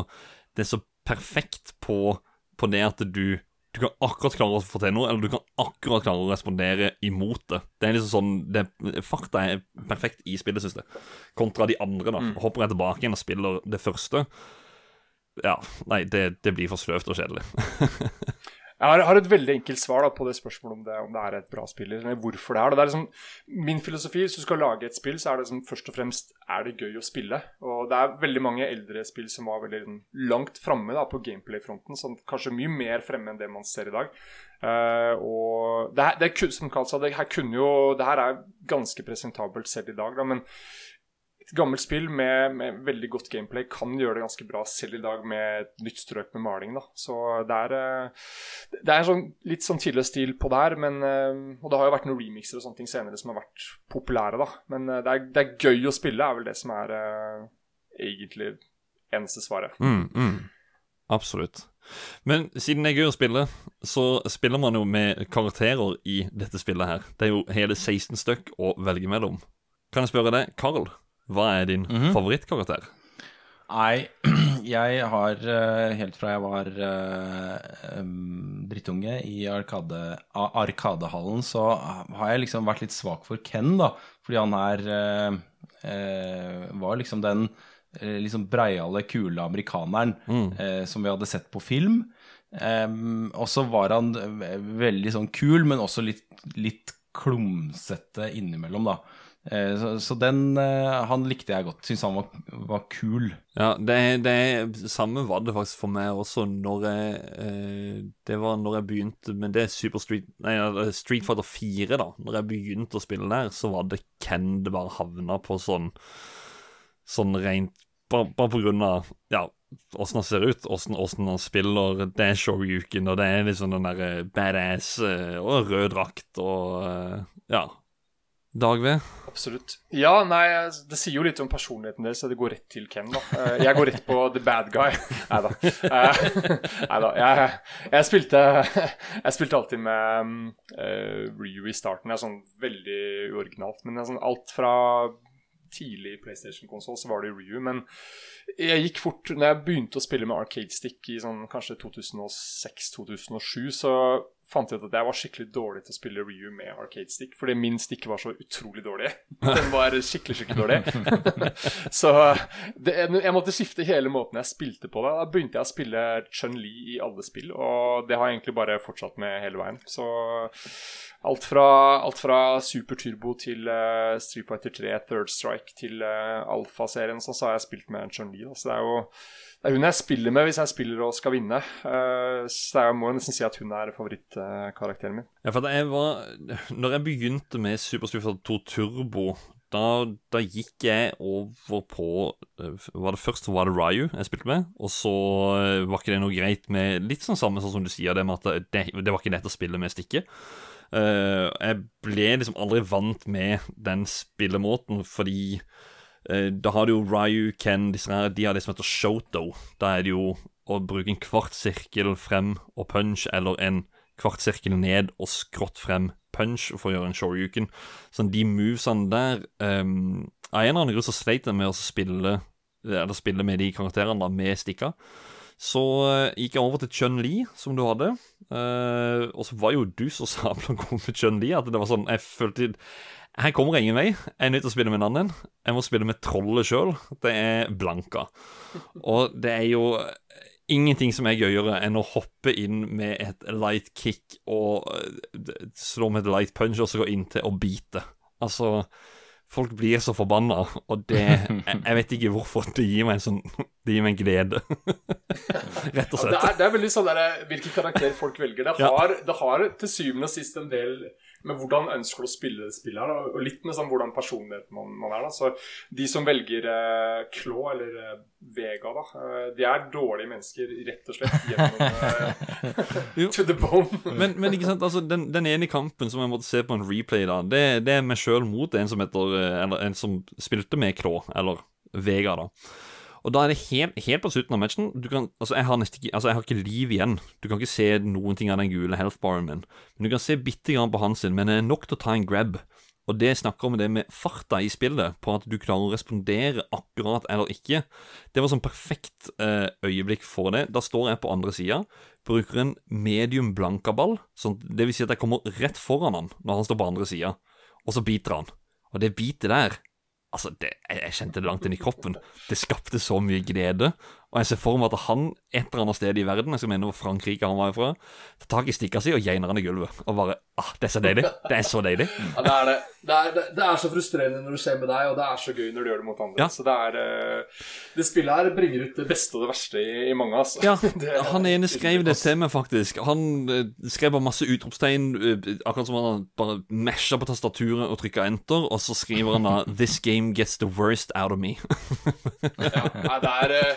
Det er så perfekt på, på det at du du kan akkurat klare å få til noe, eller du kan akkurat klare å respondere imot det. Det er liksom sånn det, Fakta er perfekt i spillet, syns jeg. Kontra de andre. da Hopper jeg tilbake igjen og spiller det første Ja, nei, det, det blir for sløvt og kjedelig. Jeg har, et veldig enkelt svar da, på det spørsmålet om det, om det er et bra spill, eller hvorfor det er det. er liksom, min filosofi hvis du skal lage et spill, så er det liksom, først og fremst er det gøy å spille. Og det er veldig mange eldre spill som var veldig liksom, langt framme på gameplay-fronten. Sånn, kanskje mye mer fremme enn det man ser i dag. Uh, og det, her, det, som Karl sa, det her kunne jo Det her er ganske presentabelt selv i dag, da, men gammelt spill med, med veldig godt gameplay kan gjøre det ganske bra selv i dag med et nytt strøk med maling. da. Så det er, eh, det er sånn, litt sånn tidligere stil på det her, men, eh, og det har jo vært noen remixer og sånne ting senere som har vært populære. da. Men eh, det er, det er gøy å spille, er vel det som er egentlig eneste svaret. Mm, mm. Absolutt. Men siden det er gøy å spille, så spiller man jo med karakterer i dette spillet her. Det er jo hele 16 stykk å velge mellom. Kan jeg spørre deg, Carl, hva er din favorittkarakter? Nei, jeg har eh, helt fra jeg var eh, drittunge i arkade, Arkadehallen, så har jeg liksom vært litt svak for Ken, da. Fordi han er uh, Var liksom den liksom breiale, kule amerikaneren eh, som vi hadde sett på film. Um, og så var han veldig sånn kul, men også litt, litt klumsete innimellom, da. Eh, så, så den eh, Han likte jeg godt. Syns han var, var kul. Ja, det er, det er Samme var det faktisk for meg også når jeg eh, Det var når jeg begynte med det Super Street Nei, Street Fighter 4, da. Når jeg begynte å spille der, så var det Ken det bare havna på sånn Sånn rent Bare, bare på grunn av Ja, åssen han ser ut, åssen han spiller. Det er Shoryuken, og det er liksom den derre badass og rød drakt og Ja. Dag V? Absolutt. Ja, nei, det sier jo litt om personligheten deres, så det går rett til Ken, da. Eh, Jeg går rett på the bad guy. Nei da. Nei da. Jeg, jeg, spilte, jeg spilte alltid med eh, Ryu i starten. Det er sånn veldig uoriginalt. Men sånn alt fra tidlig PlayStation-konsoll så var det Ryu. Men jeg gikk fort Når jeg begynte å spille med Arcade Stick i sånn kanskje 2006-2007, så fant jeg ut at jeg var skikkelig dårlig til å spille Ryu med Arcade Stick, fordi min stick var så utrolig dårlig. Den var skikkelig, skikkelig dårlig. så det, jeg måtte skifte hele måten jeg spilte på. Da, da begynte jeg å spille Chun-Li i alle spill, og det har jeg egentlig bare fortsatt med hele veien. Så alt fra, alt fra Super Turbo til uh, Street Fighter 3, Third Strike til uh, Alfa-serien, så, så har jeg spilt med Chun-Li. Så det er jo det er hun jeg spiller med hvis jeg spiller og skal vinne. Eh, så jeg må nesten si at hun er favorittkarakteren min. Ja, for jeg var Når jeg begynte med Super Street 2 Turbo, da, da gikk jeg over på eh, var det Først var det Ryu jeg spilte med, og så eh, var ikke det noe greit med Litt sånn samme sånn som du sier, det med at det, det var ikke lett å spille med stikket. Eh, jeg ble liksom aldri vant med den spillemåten, fordi da har du jo Ryu, Ken, disse her, de har det som heter shoto. Da er det jo å bruke en kvart sirkel frem og punch, eller en kvart sirkel ned og skrått frem punch for å gjøre en shoryuken. Sånn de movesene der um, Av en eller annen grunn så sleit jeg med å spille Eller spille med de karakterene da, med stikka. Så uh, gikk jeg over til Chun-Li, som du hadde. Uh, og så var jo du så sabla god med Chun-Li at det var sånn Jeg følte Her kommer jeg ingen vei. Jeg er nødt til å spille med en annen. Jeg må spille med trollet sjøl. Det er Blanka. Og det er jo ingenting som er gøyere enn å hoppe inn med et light kick og eh, slå med et light punch og så gå inn til å bite. Altså Folk blir så forbanna, og det jeg, jeg vet ikke hvorfor. Det gir meg en sånn Det gir meg en glede. Rett og Ja, det, slett. er, det er veldig sånn der, hvilken karakter folk velger. Det Ja. det har til syvende og sist en del med hvordan ønsker du å spille spillet her, da, og litt med sånn hvordan personlighet man, man er. da. Så De som velger eh, Klå eller eh, Vega, da, eh, de er dårlige mennesker, rett og slett. Gjennom eh, To the bone. Men, men ikke sant, altså den, den ene kampen som jeg måtte se på en replay, da det, det er meg sjøl mot en som heter eh, Eller en som spilte med Klå, eller Vega, da. Og da er det helt, helt på slutten av matchen kan, altså jeg, har nesten altså jeg har ikke liv igjen. Du kan ikke se noen ting av den gule health baren min. Men du kan se bitte grann på han sin, men det er nok til å ta en grab. Og det snakker om det med farta i spillet, på at du klarer å respondere akkurat eller ikke. Det var sånn perfekt eh, øyeblikk for det. Da står jeg på andre sida, bruker en medium blankaball, sånn, det vil si at jeg kommer rett foran han når han står på andre sida, og så biter han. Og det bitet der Altså, det, jeg, kjente det langt inn i kroppen. Det skapte så mye glede. Og jeg ser for meg at han et eller annet sted i verden, jeg skal mene hvor Frankrike han var ifra, tar tak i stikka si og geiner han i gulvet. Og bare ah, Det er så deilig. Det er så deilig. Ja, det er det. Det er, det, er så frustrerende når du ser med deg, og det er så gøy når du gjør det mot andre. Ja. Så det er eh, Det spillet her bringer ut det beste og det verste i, i mange, altså. Ja, Det er- han ene skrev det til meg, faktisk. Han eh, skrev bare masse utropstegn, eh, akkurat som han bare mesja på tastaturet og trykka enter, og så skriver han da 'This game gets the worst out of me'. Ja, nei, det er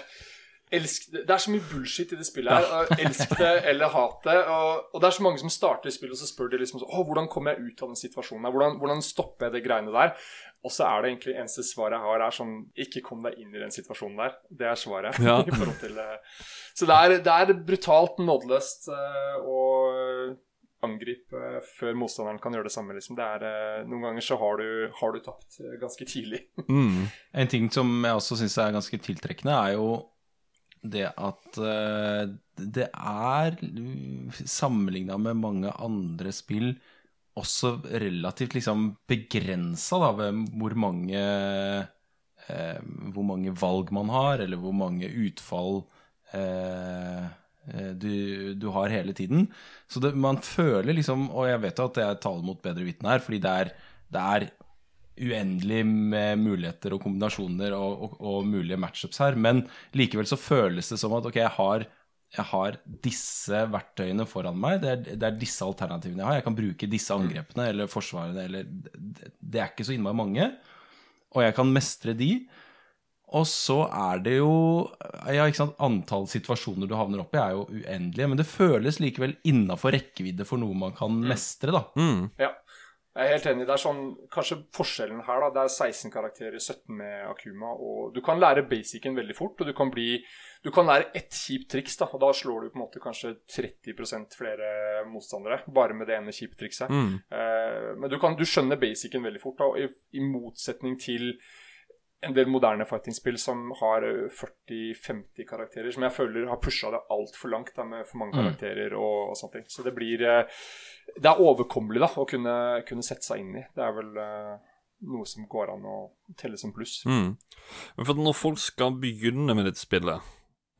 elsk, Det er så mye bullshit i det spillet her. Ja. Elsk det eller hat det. Og, og det er så mange som starter spillet og så spør de liksom så, Å, hvordan kommer jeg ut av den situasjonen her? Hvordan, hvordan stopper jeg det greiene der? Og så er det egentlig eneste svaret jeg har, er sånn Ikke kom deg inn i den situasjonen der. Det er svaret. Ja. i forhold til eh, Så det er, det er brutalt nådeløst eh, å angripe eh, før motstanderen kan gjøre det samme. Liksom. Det er, noen ganger så har du, har du tapt ganske tidlig. Mm. En ting som jeg også syns er ganske tiltrekkende, er jo det at eh, det er, sammenligna med mange andre spill, også relativt liksom begrensa hvor mange eh, Hvor mange valg man har, eller hvor mange utfall eh, eh, du, du har hele tiden. Så det, man føler liksom Og jeg vet jo at jeg taler mot bedre vitende her, fordi det er, det er uendelig med muligheter og kombinasjoner og, og, og mulige matchups her. Men likevel så føles det som at ok, jeg har, jeg har disse verktøyene foran meg. Det er, det er disse alternativene jeg har. Jeg kan bruke disse angrepene eller forsvarene eller Det det er ikke så innmari mange. Og jeg kan mestre de. Og så er det jo ja, ikke sant, Antall situasjoner du havner opp i, er jo uendelige. Men det føles likevel innafor rekkevidde for noe man kan mestre, da. Mm. Ja, jeg er helt enig. Det er sånn, Kanskje forskjellen her da, det er 16 karakterer, 17 med Akuma. og Du kan lære basicen veldig fort, og du kan bli du kan lære ett kjipt triks. da, og Da slår du på en måte kanskje 30% flere motstandere bare med det ene kjipe trikset. Mm. Uh, men du, kan, du skjønner basicen veldig fort, da, i, i motsetning til en del moderne fighting-spill som har eh, 40-50 karakterer, som jeg føler har pusha det altfor langt da, med for mange Mm. karakterer og, og sånne ting. Så det blir eh, Det er overkommelig da, å kunne, kunne sette seg inn i. Det er vel eh, noe som går an å telle som pluss. Mm. Men for når folk skal begynne med dette spillet,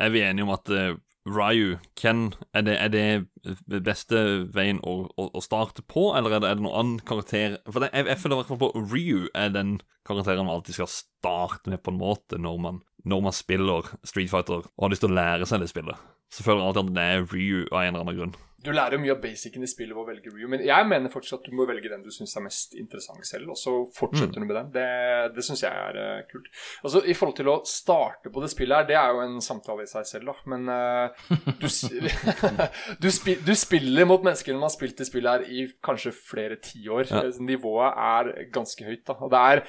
er vi enige om at eh, Ryu, Ken, er det, er det beste veien å, å, å starte på, eller er det, er det noen annen karakter For det, jeg, jeg føler i hvert fall på Ryu er den karakteren man alltid skal starte med på en måte når man, når man spiller Street Fighter og har lyst til å lære seg det spillet. Så føler jeg alltid at det er Ryu av en eller annen grunn. Du lærer jo mye av basicen i spillet ved å velge Ryu, men jeg mener fortsatt at du må velge den du syns er mest interessant selv, og så fortsetter du med den. Det, det syns jeg er uh, kult. Altså, I forhold til å starte på det spillet her, det er jo en samtale i seg selv, da, men uh, du, du, spi, du spiller mot mennesker som har spilt det spillet her i kanskje flere tiår. Ja. Eh, Nivået er ganske høyt, da. Og det er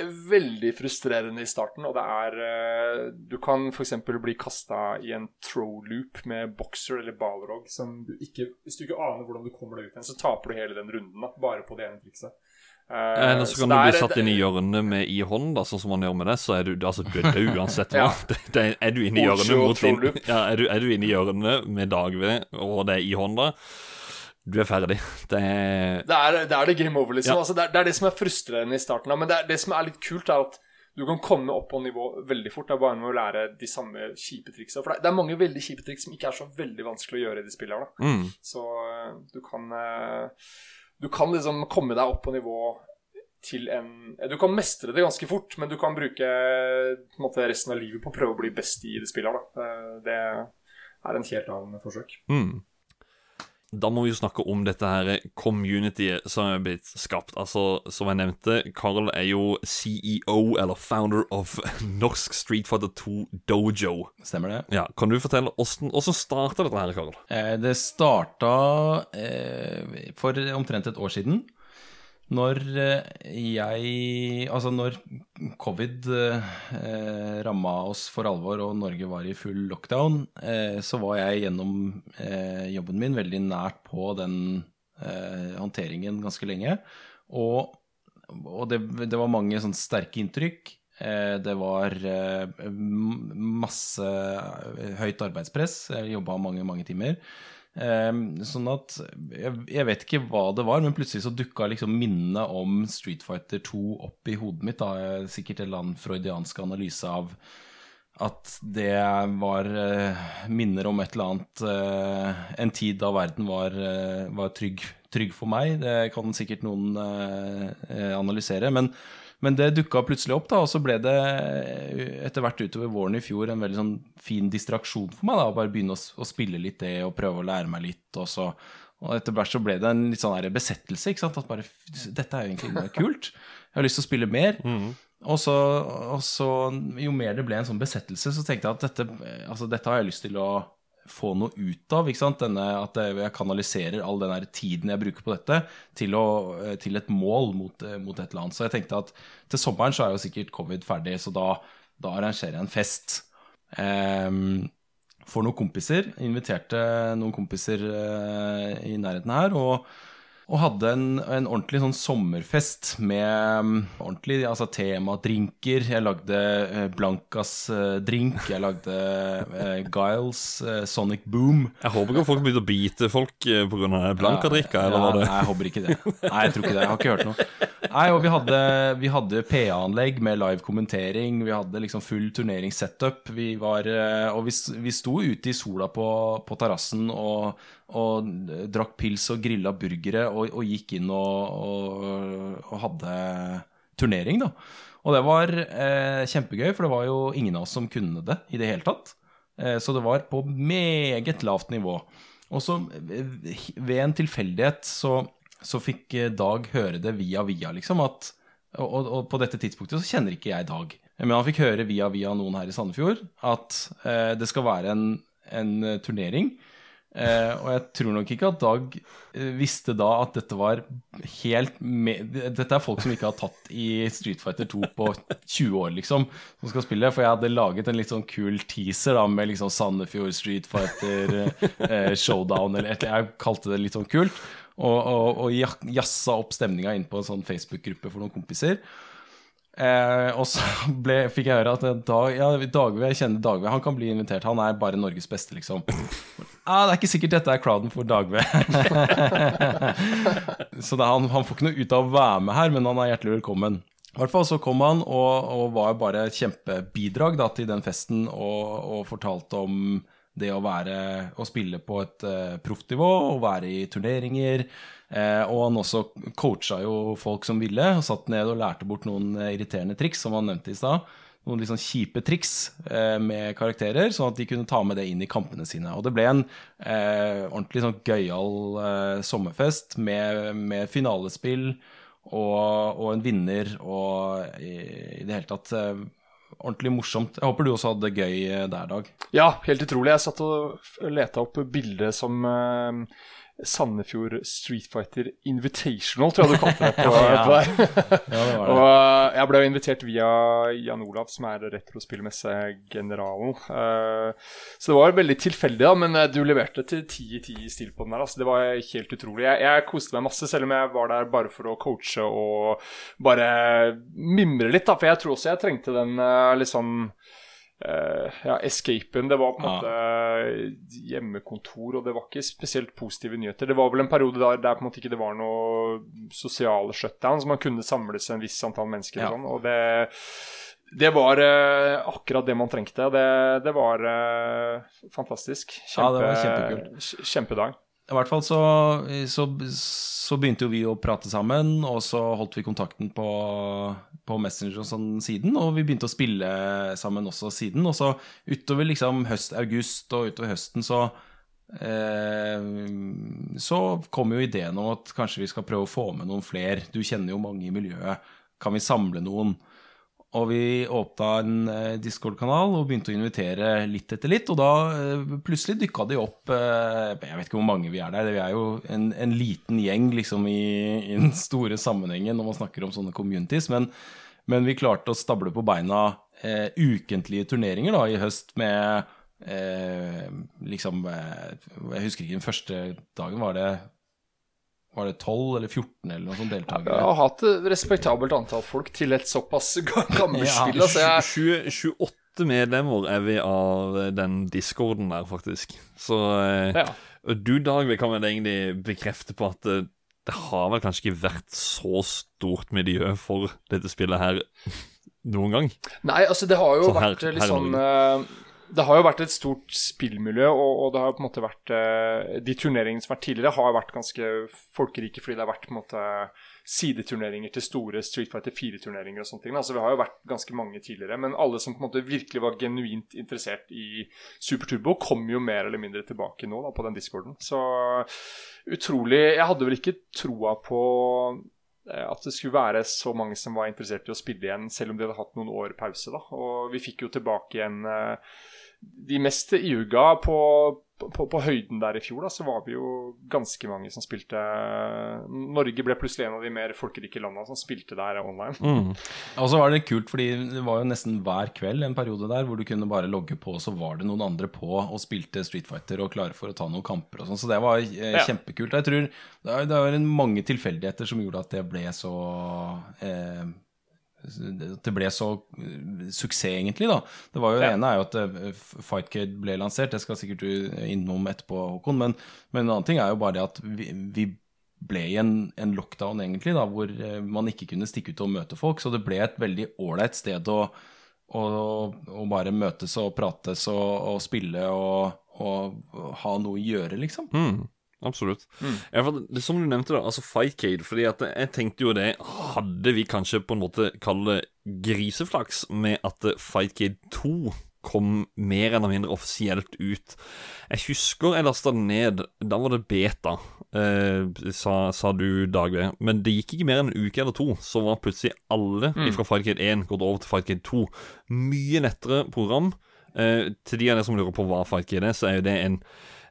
veldig frustrerende i starten, og det er eh, Du kan f.eks. bli kasta i en throw loop med boxer eller balrog som du ikke Hvis du ikke aner hvordan du kommer deg ut igjen, så taper du hele den runden da, bare på det ene trikset. Eh, Eller så kan så du bli satt inn i hjørnet med i hånd, da, sånn som man gjør med det. Så er du, altså, død uansett hva. Ja. Er du inne i hjørnet mot din, ja, er, du, er du inne i hjørnet med dagved, og det er i hånda, du er ferdig. Det er Det er, det er det game over, liksom. Ja. Altså, det, er, det er det som er frustrerende i starten. Men det, er, det som er litt kult, er at du kan komme opp på nivå veldig fort. Det er bare med å lære de samme kjipe triksa. For det, det er mange veldig kjipe triks som ikke er så veldig vanskelig å gjøre i de spillene. Mm, Så eh, du kan eh, Du kan liksom komme deg opp på nivå til en eh, Du kan mestre det ganske fort, men du kan bruke måte, resten av livet på å prøve å bli best i det spillet. Da. Eh, Det er en helt annen forsøk. mm. Da må vi jo snakke om dette her communityet som er blitt skapt. Altså, Som jeg nevnte, Carl er jo CEO, eller founder of Norsk Street Fighter 2 Dojo. Stemmer det? Ja, Kan du fortelle åssen starta dette her, Carl? Eh, Det starta eh, for omtrent et år siden. Når eh, jeg Altså når covid eh, ramma oss for alvor og Norge var i full lockdown, eh, så var jeg gjennom eh, jobben min veldig nært på den eh, håndteringen ganske lenge. Og, og det, det var mange sånn sterke inntrykk. Eh, Det var eh, masse høyt arbeidspress. Jeg jobba mange, mange timer. Eh, Sånn at jeg, vet ikke hva det var, men plutselig så dukka liksom minnet om Street Fighter 2 opp i hodet mitt. Da. Eh, Sikkert en eller annen freudiansk analyse av at det var eh, minner om et eller annet eh, En tid da verden var, var trygg, trygg for meg. Det kan sikkert noen analysere. Men, men det dukka plutselig opp, da, og så ble det eh, etter hvert utover våren i fjor en veldig sånn fin distraksjon for meg. da, å Bare begynne å, å spille litt det og prøve å lære meg litt. Og så og etter hvert så ble det en litt sånn besettelse. ikke sant, At bare Dette er jo egentlig kult. Jeg har lyst til å spille mer. Og så, og så, jo mer det ble en sånn besettelse, så tenkte jeg at dette, altså dette har jeg lyst til å få noe ut av. Denne, at jeg kanaliserer all den tiden jeg bruker på dette, til, å, til et mål mot, mot et eller annet. Så jeg tenkte at til sommeren så er jo sikkert covid ferdig, så da, da arrangerer jeg en fest. Um, for noen kompiser. Inviterte noen kompiser uh, i nærheten her. og og hadde en, en ordentlig sånn sommerfest med um, ordentlig altså tema drinker. Jeg lagde uh, Blancas uh, drink. Jeg lagde uh, Giles Sonic Boom. Jeg håper ikke folk begynte å bite folk av Blanca-drikka, eller Ja, var det Nei, jeg håper ikke det. Nei, jeg tror ikke det. Jeg har ikke hørt noe. Nei, og vi hadde, hadde PA-anlegg med live kommentering. Vi hadde liksom full turneringssetup. Vi var, eh, og vi, vi sto ute i sola på, på terrassen og, og drakk pils og grilla burgere og, og gikk inn og, og hadde turnering, da. Og det var eh, kjempegøy, for det var jo ingen av oss som kunne det i det hele tatt. Eh, så det var på meget lavt nivå. Og så eh, ved en tilfeldighet så, så fikk eh, Dag høre det via via, liksom, at og, og, på dette tidspunktet så kjenner ikke jeg Dag. Men han fikk høre via via noen her i Sandefjord at eh, det skal være en, en eh, turnering. Eh, og jeg tror nok ikke at Dag eh, visste da at dette var helt med, Dette er folk som ikke har tatt i Street Fighter 2 på 20 år, liksom, som skal spille. For jeg hadde laget en litt sånn kul teaser da med liksom Sandefjord Street Fighter eh, Showdown, eller et, jeg kalte det litt sånn kult. Og, og, og jazza opp stemninga inn på en sånn Facebook-gruppe for noen kompiser. Eh, og så ble, fikk jeg høre at Dag, ja, Dagve, jeg kjenner Dagve, han kan bli invitert. Han er bare Norges beste, liksom. Ah, det er ikke sikkert dette er crowden for Dagve. så det, han, han får ikke noe ut av å være med her, men han er hjertelig velkommen. I hvert fall så kom han og, og var bare et kjempebidrag da, til den festen og, og fortalte om det å være å spille på et uh, proffnivå og være i turneringer. Eh, og han også coacha jo folk som ville, og satt ned og lærte bort noen eh, irriterende triks, som han nevnte i stad. Noen litt sånn kjipe triks eh, med karakterer, sånn at de kunne ta med det inn i kampene sine. Og det ble en eh, ordentlig sånn gøyal eh, sommerfest med, med finalespill og, og en vinner og i, i det hele tatt eh, ordentlig morsomt. Jeg håper du også hadde det gøy eh, der, Dag. Ja, helt utrolig. Jeg satt og leta opp bildet som eh, Sandefjord Street Fighter Invitational, tror jeg du kalte det. på, Ja. på der. Ja, det var det. Og jeg ble invitert via Jan Olav, som er retrospillmessegeneralen. Uh, så det var veldig tilfeldig, da, men eh, du leverte til ti i ti stil på den der. Altså, det var helt utrolig. Jeg, jeg koste meg masse, selv om jeg var der bare for å coache og bare mimre litt. da, For jeg tror også jeg trengte den eh, litt sånn eh, ja, escapen. Det var på en måte eh, hjemmekontor, og det var ikke spesielt positive nyheter. Det var vel en periode der, der på en måte ikke det var noe sosiale shutdown, så man kunne samles en viss antall mennesker Ja. og sånn. Og det, det var eh, akkurat det man trengte. Det, det var eh, fantastisk. Ja, det var kjempekult. kj- Kjempedag. I hvert fall så, så, så begynte jo vi å prate sammen, og så holdt vi kontakten på, på Messenger og sånn siden, og vi begynte å spille sammen også siden. Og så utover liksom høst-august og utover høsten så eh, Så kom jo ideen om at kanskje vi skal prøve å få med noen flere. Du kjenner jo mange i miljøet. Kan vi samle noen? Og vi åpna en eh, Discord-kanal og begynte å invitere litt etter litt. Og da eh, plutselig dykka det opp eh, Jeg vet ikke hvor mange vi er der. Vi er jo en, en liten gjeng liksom i, i den store sammenhengen når man snakker om sånne communities. Men, men vi klarte å stable på beina eh, ukentlige turneringer da i høst med eh, liksom Jeg husker ikke den første dagen. Var det var det 12 eller 14 eller noe sånt deltakere? Jeg har hatt et respektabelt antall folk til et såpass ga- gammelt spill. Ja, jeg, 20, 28 medlemmer er vi av den discorden der, faktisk. Så eh, ja. du, Dag, vi kan vel egentlig bekrefte på at eh, det har vel kanskje ikke vært så stort miljø for dette spillet her noen gang. Nei, altså det har jo her- vært litt her sånn Det har jo vært et stort spillmiljø, og, og det har på en måte vært eh, De turneringene som har vært tidligere, har vært ganske folkerike fordi det har vært på en måte sideturneringer til store Street Fighter 4-turneringer og sånne ting. Altså Vi har jo vært ganske mange tidligere, men alle som på en måte virkelig var genuint interessert i Super Turbo, kom jo mer eller mindre tilbake nå da på den discorden. Så utrolig Jeg hadde vel ikke troa på eh, at det skulle være så mange som var interessert i å spille igjen, selv om de hadde hatt noen år pause. da, Og vi fikk jo tilbake igjen eh, de mest iuga på, på, på høyden der i fjor. da, Så var vi jo ganske mange som spilte Norge ble plutselig en av de mer folkerike landene som spilte der online. Mm. Og så var det kult, fordi det var jo nesten hver kveld en periode der hvor du kunne bare logge på, og så var det noen andre på og spilte Street Fighter og klare for å ta noen kamper og sånn. Så det var eh, Ja. kjempekult. Jeg tror det er, det er mange tilfeldigheter som gjorde at det ble så eh, det ble så eh, suksess, egentlig. da Det var jo det Ja. ene er jo at eh, Fightcade ble lansert, det skal sikkert du innom etterpå, Håkon. Men, men en annen ting er jo bare det at vi, vi ble i en, en lockdown, egentlig, da hvor eh, man ikke kunne stikke ut og møte folk. Så det ble et veldig ålreit sted å, å, å bare møtes og prates og, og spille og, og ha noe å gjøre, liksom. Mm, absolutt. Ja, for det, som du nevnte, da, altså Fightcade. Fordi at jeg tenkte jo det Hadde vi kanskje på en måte kalle det griseflaks med at Fightcade 2 kom mer eller mindre offisielt ut. Jeg husker jeg lasta den ned. Da var det beta, eh, sa, sa du, Dagve. Men det gikk ikke mer enn en uke eller to, så var plutselig alle fra Fightcade 1 gått over til Fightcade 2. Mye lettere program. Eh, til de av dere som lurer på hva Fightcade er, så er jo det en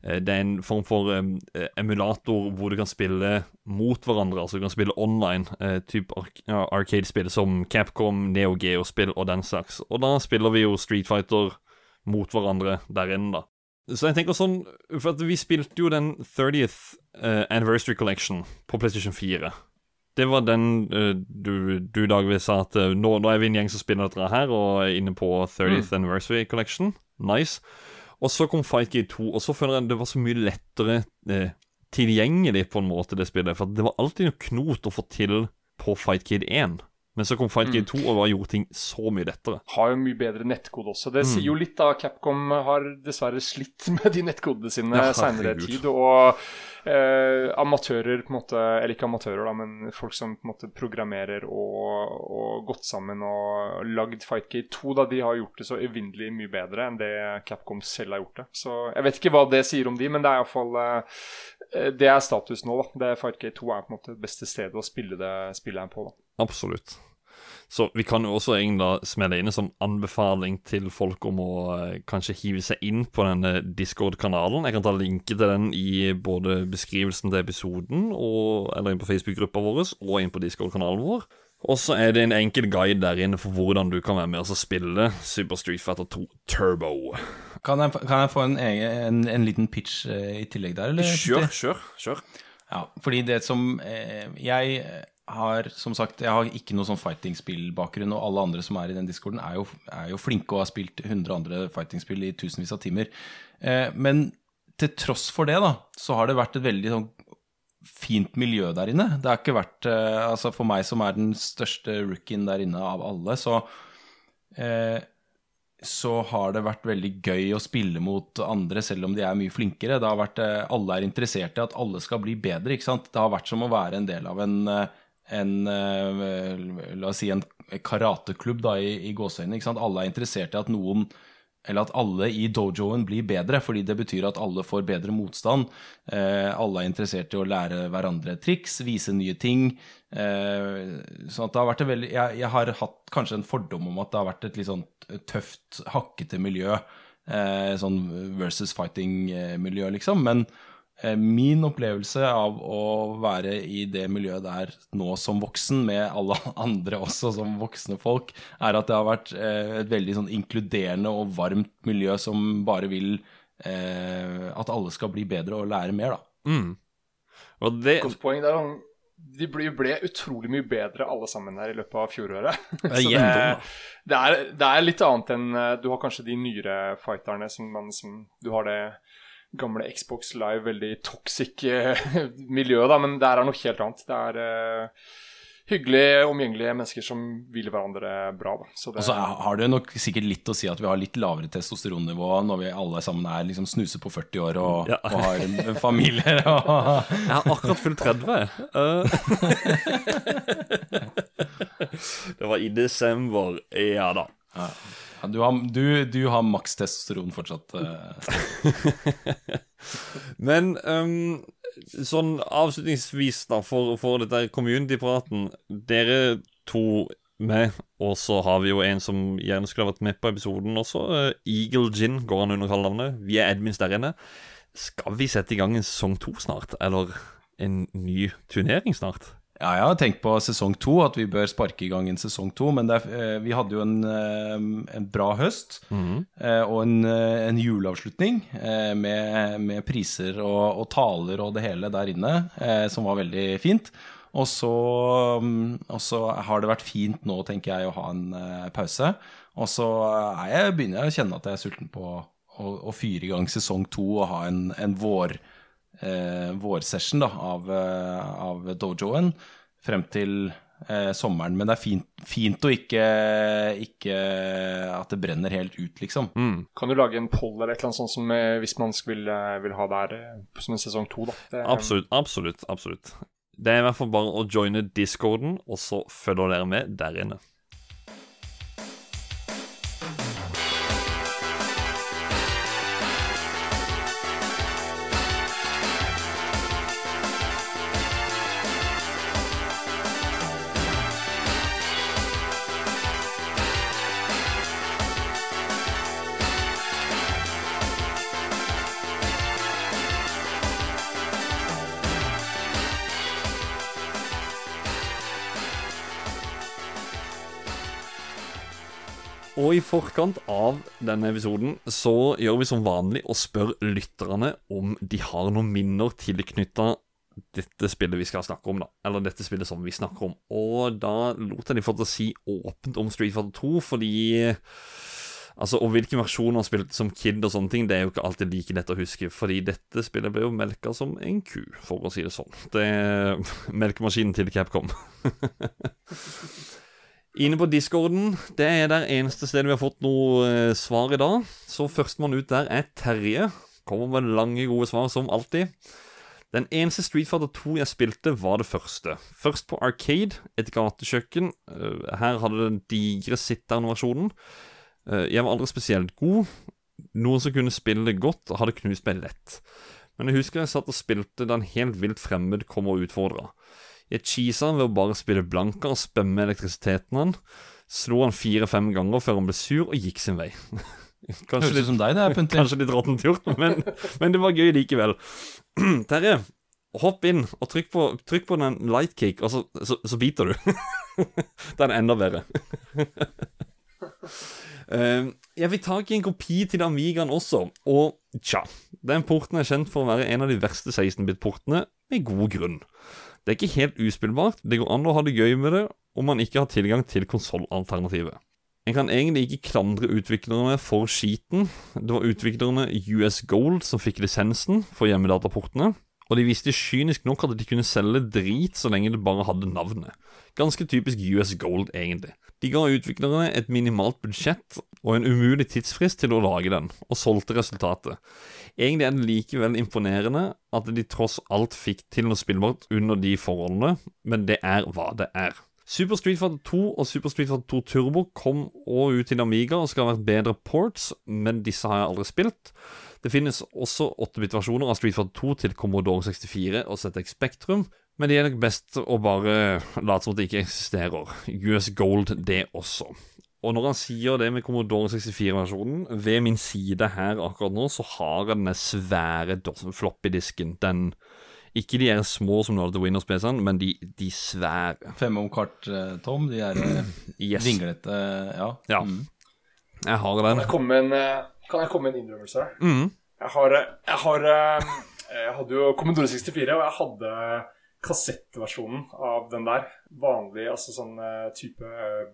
Det er en form for eh, emulator hvor du kan spille mot hverandre. Altså du kan spille online. Eh, typ ark ja, Arcade-spill som Capcom, Neo Geo-spill og den slags. Og da spiller vi jo Street Fighter mot hverandre der inne, da. Så jeg tenker sånn For at vi spilte jo den 30th eh, Anniversary Collection på PlayStation 4. Det var den uh, du, du Dagvis, sa at eh, nå, nå er vi en gjeng som spiller dette her, og er inne på 30th Anniversary Collection. Nice. Og så kom Fight Gate 2, og så føler jeg det var så mye lettere eh, tilgjengelig på en måte, det spillet. For det var alltid noe knot å få til på Fight Gate 1. Men så kom Fight Game 2 og bare gjorde ting så mye lettere. Har jo mye bedre nettkode også. Det Mm. sier jo litt, da. Capcom har dessverre slitt med de nettkodene sine Ja, seinere tid. Og eh, amatører, på en måte Eller ikke amatører, da, men folk som på en måte programmerer og, og gått sammen og lagd Fightgate 2, da, de har gjort det så evinnelig mye bedre enn det Capcom selv har gjort det. Så jeg vet ikke hva det sier om de, men det er iallfall eh, Det er status nå, da. Det Fight Game 2 er på en måte det beste stedet å spille det spillet her på, da. Absolutt. Så vi kan jo også egentlig smelle inn en sånn anbefaling til folk om å eh, kanskje hive seg inn på denne Discord-kanalen. Jeg kan ta linke til den i både beskrivelsen til episoden, og, eller inn på Facebook-gruppa vår, og inn på Discord-kanalen vår. Og så er det en enkel guide der inne for hvordan du kan være med og spille Super Street Fighter 2 Turbo. Kan jeg, kan jeg få en, egen- en, en liten pitch eh, i tillegg der, eller? Kjør, kjør, kjør. Ja, fordi det som eh, Jeg har som sagt Jeg har ikke noe sånn fighting-spill-bakgrunn, og alle andre som er i den discorden, er jo, er jo flinke og har spilt 100 andre fighting-spill i tusenvis av timer. Eh, men til tross for det, da, så har det vært et veldig sånn fint miljø der inne. Det har ikke vært eh, Altså, for meg som er den største rookien der inne av alle, så eh, så har det vært veldig gøy å spille mot andre, selv om de er mye flinkere. Det har vært, eh, alle er interessert i at alle skal bli bedre. ikke sant? Det har vært som å være en del av en, eh, en eh, La oss si en karateklubb da, i, i gåseøynene. Alle er interessert i at noen eller at alle i dojoen blir bedre, fordi det betyr at alle får bedre motstand. Eh, alle er interessert i å lære hverandre triks, vise nye ting. Eh, sånn at det har vært veldig jeg, jeg har hatt kanskje en fordom om at det har vært et litt sånn tøft, hakkete miljø. Eh, sånn versus fighting-miljø, liksom. Men eh, min opplevelse av å være i det miljøet der nå som voksen, med alle andre også som voksne folk, er at det har vært eh, et veldig sånn inkluderende og varmt miljø som bare vil eh, at alle skal bli bedre og lære mer, da. Mm. Og det Godt poeng. der, er de ble, ble utrolig mye bedre alle sammen her i løpet av fjoråret. er Så det, det, er, det er litt annet enn eh, Du har kanskje de nyere fighterne som, man, som Du har det gamle Xbox Live, veldig toxic miljø, da, men det er noe helt annet. Det er uh, hyggelige, omgjengelige mennesker som vil hverandre bra. Da. Så det, Og så har det nok sikkert litt å si at vi har litt lavere testosteronnivå når vi alle sammen er liksom snuser på 40 år og, Ja. og har en, en familie. Og, Jeg har akkurat fylt 30. Uh... det var i desember. Ja da. ja, du, har, du, du har maks testosteron fortsatt. eh. Men um, sånn avslutningsvis, da, for, for dette community-praten Dere to med, og så har vi jo en som gjerne skulle ha vært med på episoden også. eh, Eagle Gin går han under kallenavnet. Vi er admins der inne. Skal vi sette i gang en sesong to snart? Eller en ny turnering snart? Ja, jeg har tenkt på sesong to, at vi bør sparke i gang en sesong to. Men er, eh, vi hadde jo en, eh, en bra høst mm. og en, en juleavslutning med, med priser og, og taler og det hele der inne, som var veldig fint. Og så, mm, og så har det vært fint nå, tenker jeg, å ha en pause. Og så er jeg, begynner jeg å kjenne at jeg er sulten på å, å fyre i gang sesong to og ha en, en vår eh, vårsession da, av, eh, av dojoen frem til eh, sommeren. Men det er fint, fint å ikke, ikke At det brenner helt ut, liksom. Kan du lage en poll eller et eller annet sånt som eh, hvis man vil, vil ha der som en sesong to, da? Det, Absolutt, absolutt, absolutt. Det er i hvert fall bare å joine discorden, og så følger dere med der inne. Og i forkant av denne episoden så gjør vi som vanlig og spør lytterne om de har noen minner tilknytta dette spillet vi skal snakke om, da. Eller dette spillet som vi snakker om. Og da lot jeg de få å si åpent om Street Fighter 2, fordi Altså, Og hvilken versjon han spilte som kid og sånne ting, det er jo ikke alltid like lett å huske. Fordi dette spillet ble jo melka som en ku, for å si det sånn. Det er melkemaskinen til Capcom. Inne på discorden, det er der eneste stedet vi har fått noe eh, svar i dag. Så førstemann ut der er Terje. Kommer med lange, gode svar, som alltid. Den eneste Street Fighter 2 jeg spilte, var det første. Først på Arcade, et gatekjøkken. Eh, Her hadde den digre sitteren-versjonen. Eh, Jeg var aldri spesielt god. Noen som kunne spille godt, hadde knust meg lett. Men jeg husker jeg satt og spilte da en helt vilt fremmed kom og utfordra. Jeg cheesa han ved å bare spille blanka og spemme elektrisiteten han. Slo han fire-fem ganger før han ble sur og gikk sin vei. Kanskje litt, som deg, det er Punti. kanskje litt råttent gjort, men, men det var gøy likevel. Terje, hopp inn og trykk på, trykk på den lightcake, og så, så, så biter du. den er enda bedre. Eh, jeg fikk tak i en kopi til Amigaen også, og tja Den porten er kjent for å være en av de verste 16-bit-portene, med god grunn. Det er ikke helt uspillbart, det går an å ha det gøy med det om man ikke har tilgang til konsollalternativet. En kan egentlig ikke klandre utviklerne for skiten. Det var utviklerne US Gold som fikk lisensen for hjemmedataportene, og de visste kynisk nok at de kunne selge drit så lenge det bare hadde navnet. Ganske typisk US Gold, egentlig. De ga utviklerne et minimalt budsjett og en umulig tidsfrist til å lage den, og solgte resultatet. Egentlig er det likevel imponerende at de tross alt fikk til noe spillbart under de forholdene, men det er hva det er. Super Street Fighter 2 og Super Street Fighter 2 Turbo kom også ut til Amiga og skal ha vært bedre ports, men disse har jeg aldri spilt. Det finnes også 8-bit-versjoner av Street Fighter 2 til Commodore 64 og ZX Spectrum, men det er nok best å bare late som at det ikke eksisterer. US Gold, det også. Og når han sier det med Commodore 64-versjonen, ved min side her akkurat nå, så har jeg denne svære floppy-disken. Den Ikke de er små som hadde til Windows-PC-en, men de, de svære. Fem om kart, Tom. De er eh, Yes. vinglete Ja. Ja. Mm. Jeg har Kan den. jeg komme med en, eh, kan jeg komme med en innrømmelse? Mm. Jeg har, eh, jeg har Jeg hadde jo Commodore 64, og jeg hadde kassettversjonen av den der. Vanlig, altså sånn eh, type uh,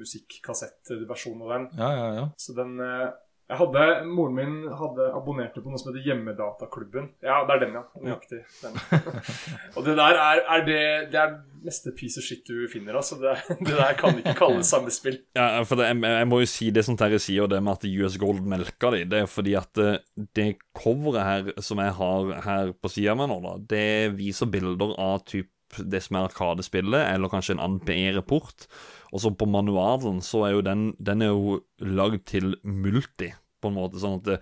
musikkassettversjon av den. ja, ja, ja. Så den eh, jeg hadde, Moren min hadde abonnerte på noe som heter Hjemmedataklubben. Ja, det er den, ja. Nøyaktig. Den. og det der er, er det, det er neste piece of shit du finner, altså. Det, det der kan ikke kalles samme spill. Ja, for det, jeg, jeg må jo si det som Terje sier, det med at US Gold melka de. Det er fordi at eh, det coveret her som jeg har her på sida meg nå, da, det viser bilder av typ det som er Arkadespillet, eller kanskje en annen PR-port. Og så på manualen så er jo den Den er jo lagd til multi, på en måte. Sånn at det,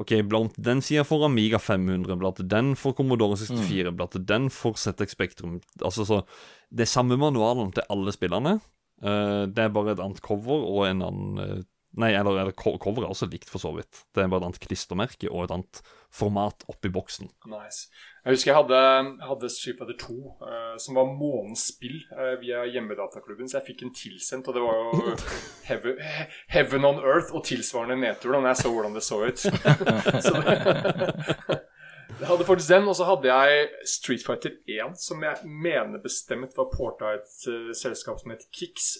OK, blant den sida for Amiga 500, blant den for Commodore 64, blant den for ZX Spectrum. Altså så Det er samme manualen til alle spillerne. Uh, det er bare et annet cover og en annen uh, Nei, eller, eller coveret er også likt, for så vidt. Det er bare et annet klistremerke og et annet format oppi boksen. Nice. Jeg husker jeg hadde, hadde Streetfighter 2, uh, eh, som var månens spill uh, via hjemmedataklubben. Så jeg fikk en tilsendt, og det var jo heaven, heaven on earth og tilsvarende nedtur da når jeg så hvordan det så ut. så det, jeg hadde faktisk den, og så hadde jeg Street Fighter 1, som jeg mener bestemt var porta et uh, selskap som het Kicks.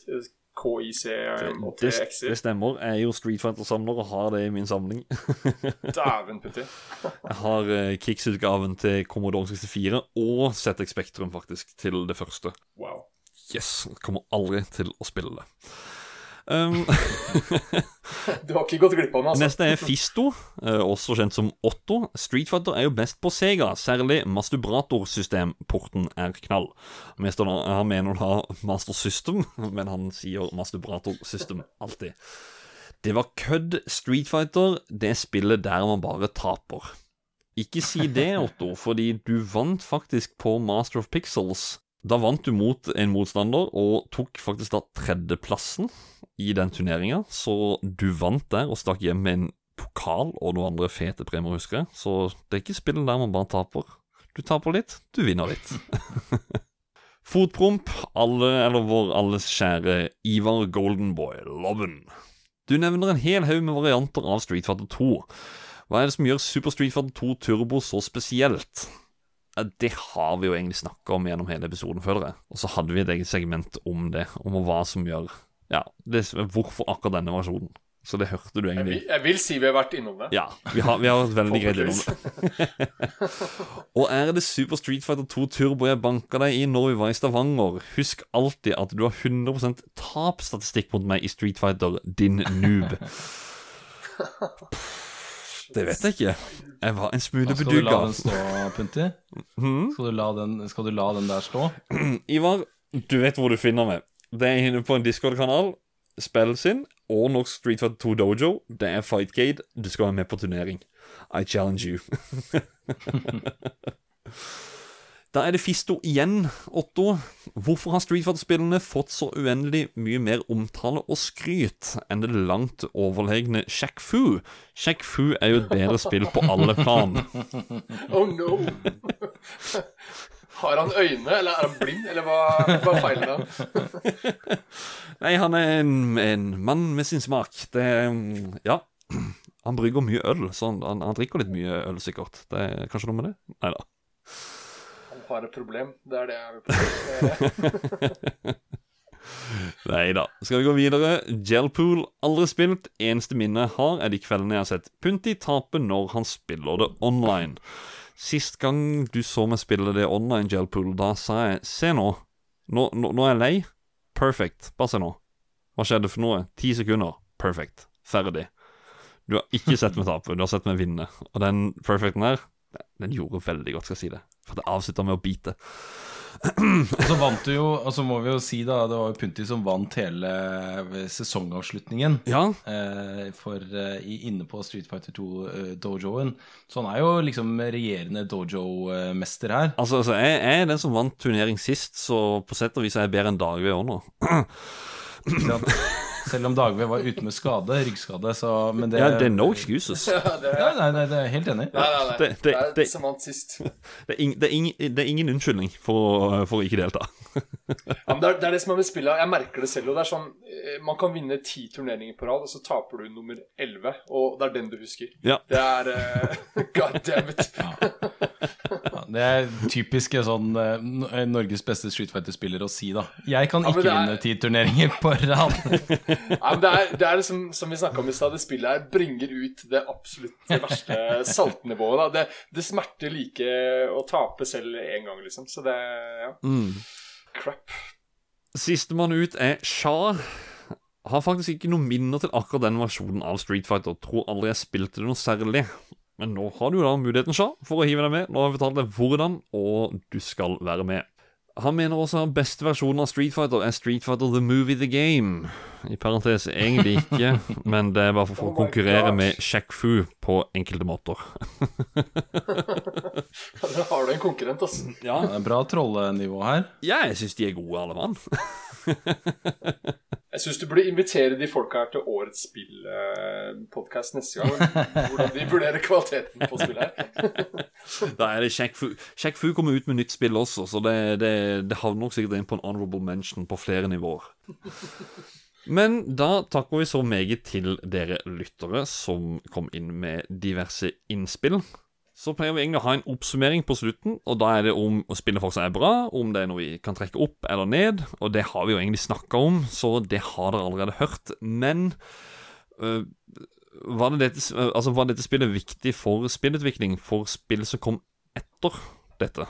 KIC-80XI. Det, det stemmer. Jeg er jo Street Fighter-samler og har det i min samling. Dæven putti. jeg har eh, uh, Kicks-utgaven til Commodore 64 og ZX Spektrum, faktisk, til det første. Wow. Yes. Kommer aldri til å spille det. Um, Du har ikke gått glipp av den, altså. Neste er Fisto, eh, også kjent som Otto. Street Fighter er jo best på Sega, særlig masturbratorsystemporten er knall. Han mener da Master System, men han sier masturbratorsystem alltid. Det var kødd. Street Fighter, det spillet der man bare taper. Ikke si det, Otto, fordi du vant faktisk på Master of Pixels. Da vant du mot en motstander og tok faktisk da tredjeplassen i den turneringa. Så du vant der og stakk hjem med en pokal og noen andre fete premier, husker jeg. Så det er ikke spillet der man bare taper. Du taper litt, du vinner litt. Fotpromp, alle, eller vår alles kjære Ivar Goldenboy Loven. Du nevner en hel haug med varianter av Street Fighter 2. Hva er det som gjør Super Street Fighter 2 Turbo så spesielt? Det har vi jo egentlig snakka om gjennom hele episoden, føler jeg. Og så hadde vi et eget segment om det, om hva som gjør Ja, det, hvorfor akkurat denne versjonen. Så det hørte du Jeg egentlig. vil, jeg vil si vi har vært innom det. Ja, vi har, vi har vært veldig greit innom det. Og er det Super Street Fighter 2 Turbo jeg banka deg i når vi var i Stavanger? Husk alltid at du har 100% tapsstatistikk mot meg i Street Fighter, din noob. Det vet jeg ikke. Jeg var en smule Skal du la den stå, Punti? Mhm. Skal, du la den, skal du la den der stå? Ivar, du vet hvor du finner meg. Det er inne på en Discord-kanal. Spill sin og Norsk Street Fighter 2 Dojo. Det er Fightcade. Du skal være med på turnering. I challenge you. Da er det Fisto igjen, Otto. Hvorfor har Street Fighter-spillene fått så uendelig mye mer omtale og skryt enn det langt overlegne Shack Fu? Shack Fu er jo et bedre spill på alle plan. Oh no! Har han øyne, eller er han blind, eller hva, hva feiler han? Nei, han er en, en mann med sin smak. Det Ja. Han brygger mye øl, så han, han, han drikker litt mye øl, sikkert. Det er kanskje noe med det? Nei da. Han har et problem. Det er det jeg vil på. Nei da. Skal vi gå videre? Gelpool, aldri spilt. Eneste minne jeg har, er de kveldene jeg har sett Punti tape når han spiller det online. Sist gang du så meg spille det online, Gelpool, da sa jeg Se nå. Nå, nå, nå er jeg lei. Perfect. Bare se nå. Hva skjedde for noe? Ti sekunder. Perfect. Ferdig. Du har ikke sett meg tape, du har sett meg vinne. Og den perfecten der, den gjorde veldig godt, skal jeg si det. For det avslutta med å bite. Og så vant du jo, og så må vi jo si da, det var jo Punti som vant hele sesongavslutningen. Ja, Eh, for eh, i, inne på Street Fighter 2-dojoen. så han er jo liksom regjerende dojo-mester her. altså, altså jeg, jeg er den som vant turnering sist, så på sett og vis er jeg bedre enn Dagve òg nå. Selv om Dagve var ute med skade, ryggskade, så Men det, Ja, det er no excuses. Ja, det Ja, nei, nei, det er jeg helt enig. Nei, nei, nei. Det- Det, det- er som vant sist. Det er, ing, det, er ing, det er ingen unnskyldning for, å- for å ikke delta. Ja, men det, er, det er det som er med spillet. Jeg merker det selv. Og det er sånn, eh, Man kan vinne ti turneringer på rad, og så taper du nummer elleve. Og det er den du husker. Ja. Det er eh, God damn it. Ja, det er typiske sånn eh, Norges beste Street Fighter-spiller å si, da. Jeg kan ikke ja, er- vinne ti turneringer på rad. Ja, det er, det er liksom, som vi snakka om i stad, det spillet her bringer ut det absolutt verste saltnivået. Da. Det, det smerter like å tape selv én gang, liksom. Så det Ja. Crap. Sistemann ut er Sha. Har faktisk ikke noe minner til akkurat den versjonen av Street Fighter. Tror aldri jeg spilte det noe særlig. Men nå har du da muligheten, Sha, for å hive deg med. Nå har jeg fortalt deg hvordan, og du skal være med. Han mener også at beste versjonen av Street Fighter er Street Fighter The Movie The Game. I parentes egentlig ikke, men det er bare for Oh å my konkurrere gosh. med Shaq Fu på enkelte måter. Da har du en konkurrent, altså. Det er bra trollenivå her. Ja, jeg syns de er gode, alle mann. Jeg syns du burde invitere de folka her til årets spillpodkast neste gang. Hvordan de vurderer kvaliteten på spillet her. Da er det Sjekk Fu. Shaq Fu kommer ut med nytt spill også, så det, det, det havner nok sikkert inn på en honorable mention på flere nivåer. Men da takker vi så meget til dere lyttere som kom inn med diverse innspill. Så pleier vi egentlig å ha en oppsummering på slutten, og da er det om å spillet fortsatt er bra, om det er noe vi kan trekke opp eller ned, og det har vi jo egentlig snakka om, så det har dere allerede hørt. Men øh, var, det dette, øh, altså, var dette spillet viktig for spillutvikling, for spill som kom etter dette?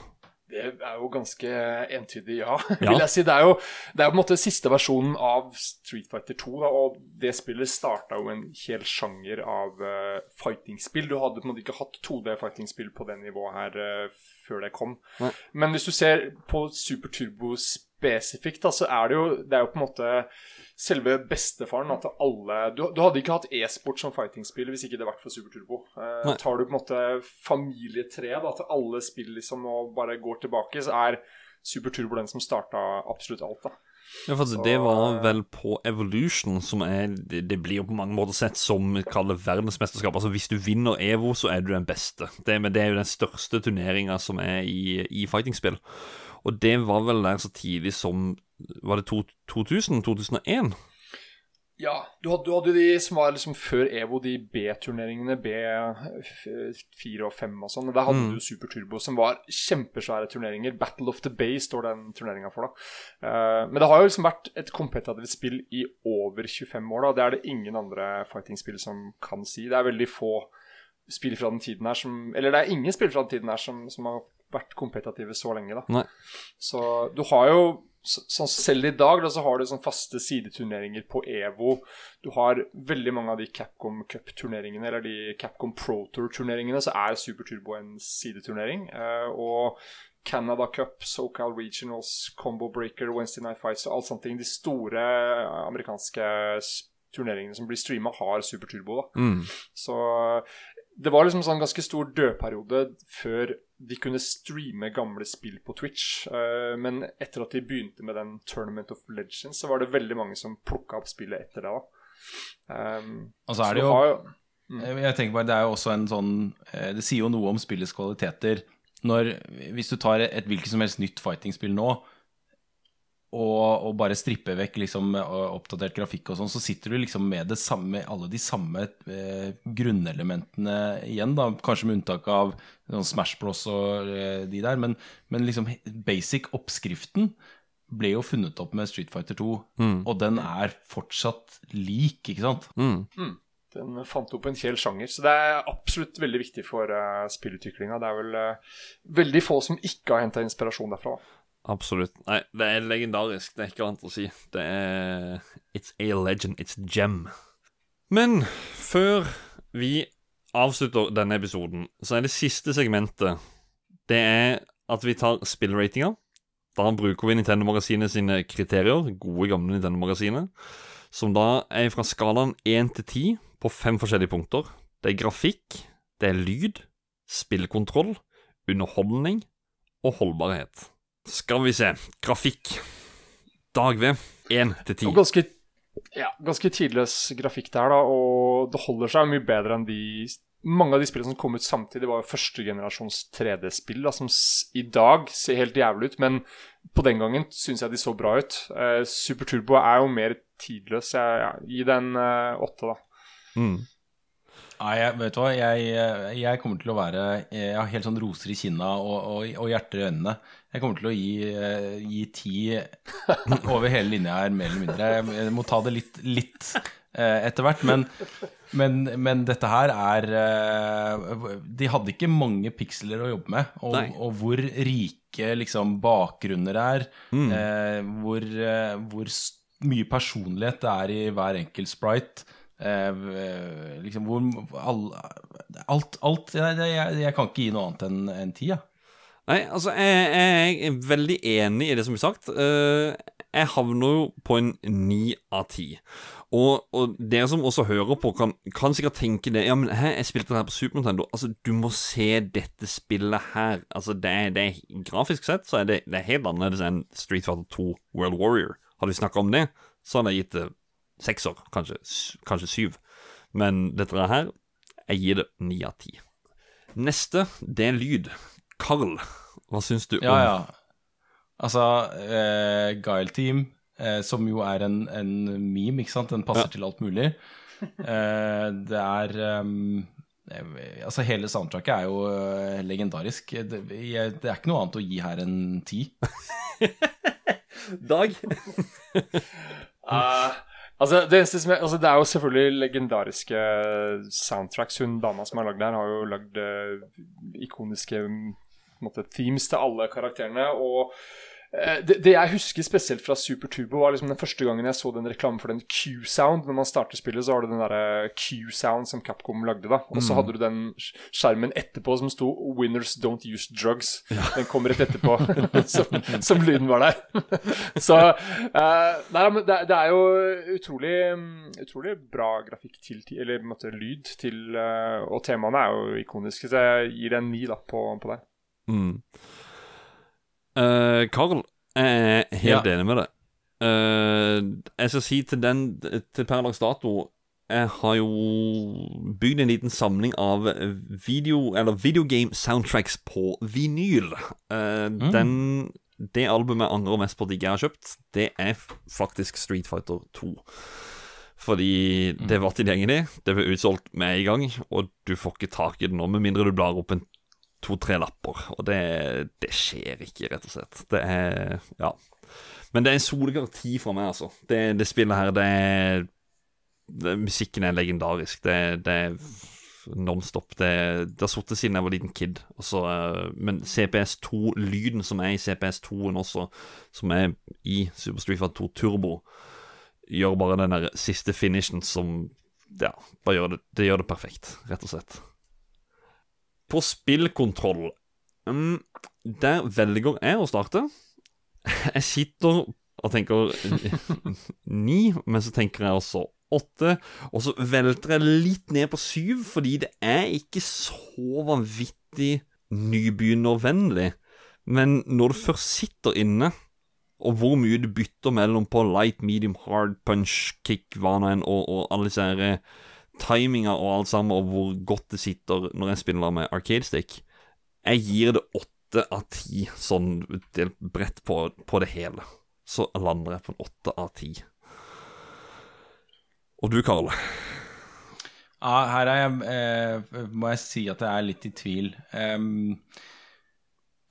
Det er jo ganske entydig ja, vil jeg si. Det er jo, det er jo på en måte siste versjonen av Street Fighter 2. Da, og det spillet starta jo en hel sjanger av uh, fighting-spill. Du hadde på en måte ikke hatt 2D-fighting-spill på det nivået her uh, før det kom. Nei. Men hvis du ser på Super Turbo spesifikt, da, så er det jo Det er jo på en måte selve bestefaren da, til alle du, du hadde ikke hatt e-sport som fighting-spill hvis ikke det hadde vært for Super Turbo. Eh, tar du på en måte familietreet da, til alle spill liksom, og bare går tilbake, så er Super Turbo den som starta absolutt alt. da. Ja, for Så- Det var vel på Evolution, som er Det, det blir jo på mange måter sett som kaller verdensmesterskap. Altså Hvis du vinner EVO, så er du den beste. Det, men det er jo den største turneringa som er i, i fightingspill. Og det var vel der så tidlig som Var det 2000? 2001? Ja, du hadde, du hadde de som var liksom før EVO, de B-turneringene, B4 og 5 og sånn. Der hadde Mm. du Super Turbo, som var kjempesvære turneringer. Battle of the Bay står den turneringa for, da. Uh, men det har jo liksom vært et kompetativt spill i over 25 år, da. Det er det ingen andre fighting-spill som kan si. Det er veldig få spill fra den tiden her som Eller det er ingen spill fra den tiden her som, som har vært kompetative så lenge, da. Nei. Så du har jo så, sånn Selv i dag da, så har du sånn faste sideturneringer på EVO. Du har veldig mange av de Capcom Cup-turneringene, eller de Capcom Pro Tour-turneringene, så er Super Turbo en sideturnering. Eh, og Canada Cup, SoCal Regionals, Combo Breaker, Wednesday Night Fights og alt sånne ting. De store eh, amerikanske turneringene som blir streama, har Super Turbo. da Mm. så det var liksom en sånn ganske stor dødperiode før de kunne streame gamle spill på Twitch. Eh, men etter at de begynte med den Tournament of Legends, så var det veldig mange som plukka opp spillet etter det. Um, Og så er det jo har Jeg jeg tenker bare, Det er jo også en sånn eh, Det sier jo noe om spillets kvaliteter. Når, hvis du tar et hvilket som helst nytt fighting-spill nå, og, og bare stripper vekk liksom eh, oppdatert grafikk og sånn, så sitter du liksom med det samme, alle de samme eh, grunnelementene igjen, da. Kanskje med unntak av sånn Smash Bros og eh, de der, men, men liksom basic oppskriften ble jo funnet opp med Street Fighter 2, og den er fortsatt lik, ikke sant? Mm. Den fant opp en hel sjanger, så det er absolutt veldig viktig for uh, spillutviklinga. Det er vel uh, veldig få som ikke har henta inspirasjon derfra. Absolutt. Nei, det er legendarisk. Det er ikke annet å si. Det er It's a legend. It's gem. Men før vi avslutter denne episoden, så er det siste segmentet Det er at vi tar spillratinga. Da bruker vi Nintendo-magasinet sine kriterier, gode, gamle Nintendo Magasinet, som da er fra skalaen 1 til 10 på fem forskjellige punkter. Det er grafikk, det er lyd, spillkontroll, underholdning og holdbarhet. Skal vi se. Grafikk. Dag V. 1 til 10. Ganske, ja, ganske tidløs grafikk der, da, og det holder seg mye bedre enn de mange av de spillene som kom ut samtidig, var jo førstegenerasjons 3D-spill, som i dag ser helt jævlig ut, men på den gangen syns jeg de så bra ut. Eh, Super Turbo er jo mer tidløs. Jeg, ja, gi den eh, da. Mm. Nei, jeg, vet du hva, jeg, jeg kommer til å være Jeg har helt sånn roser i kinna og, og, og hjerter i øynene. Jeg kommer til å gi, eh, gi ti over hele linja her, mer eller mindre. Jeg må ta det litt, litt eh, etter hvert, men, men, men dette her er eh, De hadde ikke mange piksler å jobbe med, og, og hvor rike liksom bakgrunner er, mm. hvor, eh, hvor mye personlighet det er i hver enkelt sprite. Eh, liksom hvor all, Alt, alt jeg, jeg, jeg kan ikke gi noe annet enn en ti, ja. Nei, altså, jeg, jeg er veldig enig i det som blir sagt. Eh, jeg havner jo på en ni av ti. Og, og dere som også hører på, kan, kan sikkert tenke det Ja, men hæ, jeg spilte det her på Super Nintendo. Altså, du må se dette spillet her. Altså, det det Grafisk sett så er det, det er helt annerledes enn Street Fighter 2 World Warrior. Hadde vi snakka om det, så hadde jeg gitt det sekser, kanskje, kanskje syv. Men dette her, jeg gir det ni av ti. Neste, det er en lyd. Carl, hva syns du Ja, om ja. Altså, eh, Guile Team, eh, som jo er en, en meme, ikke sant? Den passer Ja. til alt mulig. Eh, det er um, Altså, hele soundtracket er jo uh, legendarisk. Det, jeg, det er ikke noe annet å gi her enn ti. Dag? Eh, altså, det, er, altså, det er jo selvfølgelig legendariske soundtracks. Hun dama som har lagd her, har jo lagd uh, ikoniske mm, måte, themes til alle karakterene. Og det, det jeg husker spesielt fra Super Turbo, var liksom den første gangen jeg så den reklamen for den Q-sound. Når man starter spillet, så har du den derre Q-sound som Capcom lagde, da. Og så hadde du den skjermen etterpå som sto 'Winners don't use drugs'. Den kom rett etterpå, som, som lyden var der. så uh, Nei, men det, det er jo utrolig mm, Utrolig bra grafikk til Eller måte lyd til uh, Og temaene er jo ikoniske, så jeg gir det en ni da på, på det. Mm. Eh, Carl, er helt Ja. enig med deg. Uh, jeg skal si til den Til per dags dato Jeg har jo bygd en liten samling av video Eller videogame soundtracks på vinyl. Eh, Den Det albumet jeg angrer mest på at ikke jeg har kjøpt, det er faktisk Street Fighter 2. Fordi det var tilgjengelig, det ble utsolgt med en gang, og du får ikke tak i det nå, med mindre du blar opp en to-tre lapper. Og det, det skjer ikke, rett og slett. Det er Ja. Men det er en soleklar ti fra meg, altså. Det, det spillet her, det er det, Musikken er legendarisk. Det, det er nonstop. Det, det har sittet siden jeg var liten kid. Også, eh, men CPS2-lyden som er i CPS2-en også, som er i Super Street Fighter 2 Turbo, gjør bare den der siste finishen som Ja, bare gjør det, det gjør det perfekt, rett og slett. På spillkontroll um, Der velger jeg å starte. Jeg sitter og tenker ni, men så tenker jeg også åtte. Og så velter jeg litt ned på syv, fordi det er ikke så vanvittig nybegynnervennlig. Men når du først sitter inne, og hvor mye du bytter mellom på light, medium, hard, punch, kick, hva nå enn, og, og alle disse her timinga og alt sammen, og hvor godt det sitter når jeg spiller med arcade stick Jeg gir det åtte av ti sånn bredt på, på det hele. Så lander jeg på en åtte av ti. Og du, Karl? Ja, her er jeg, eh, må jeg si at jeg er litt i tvil. Um,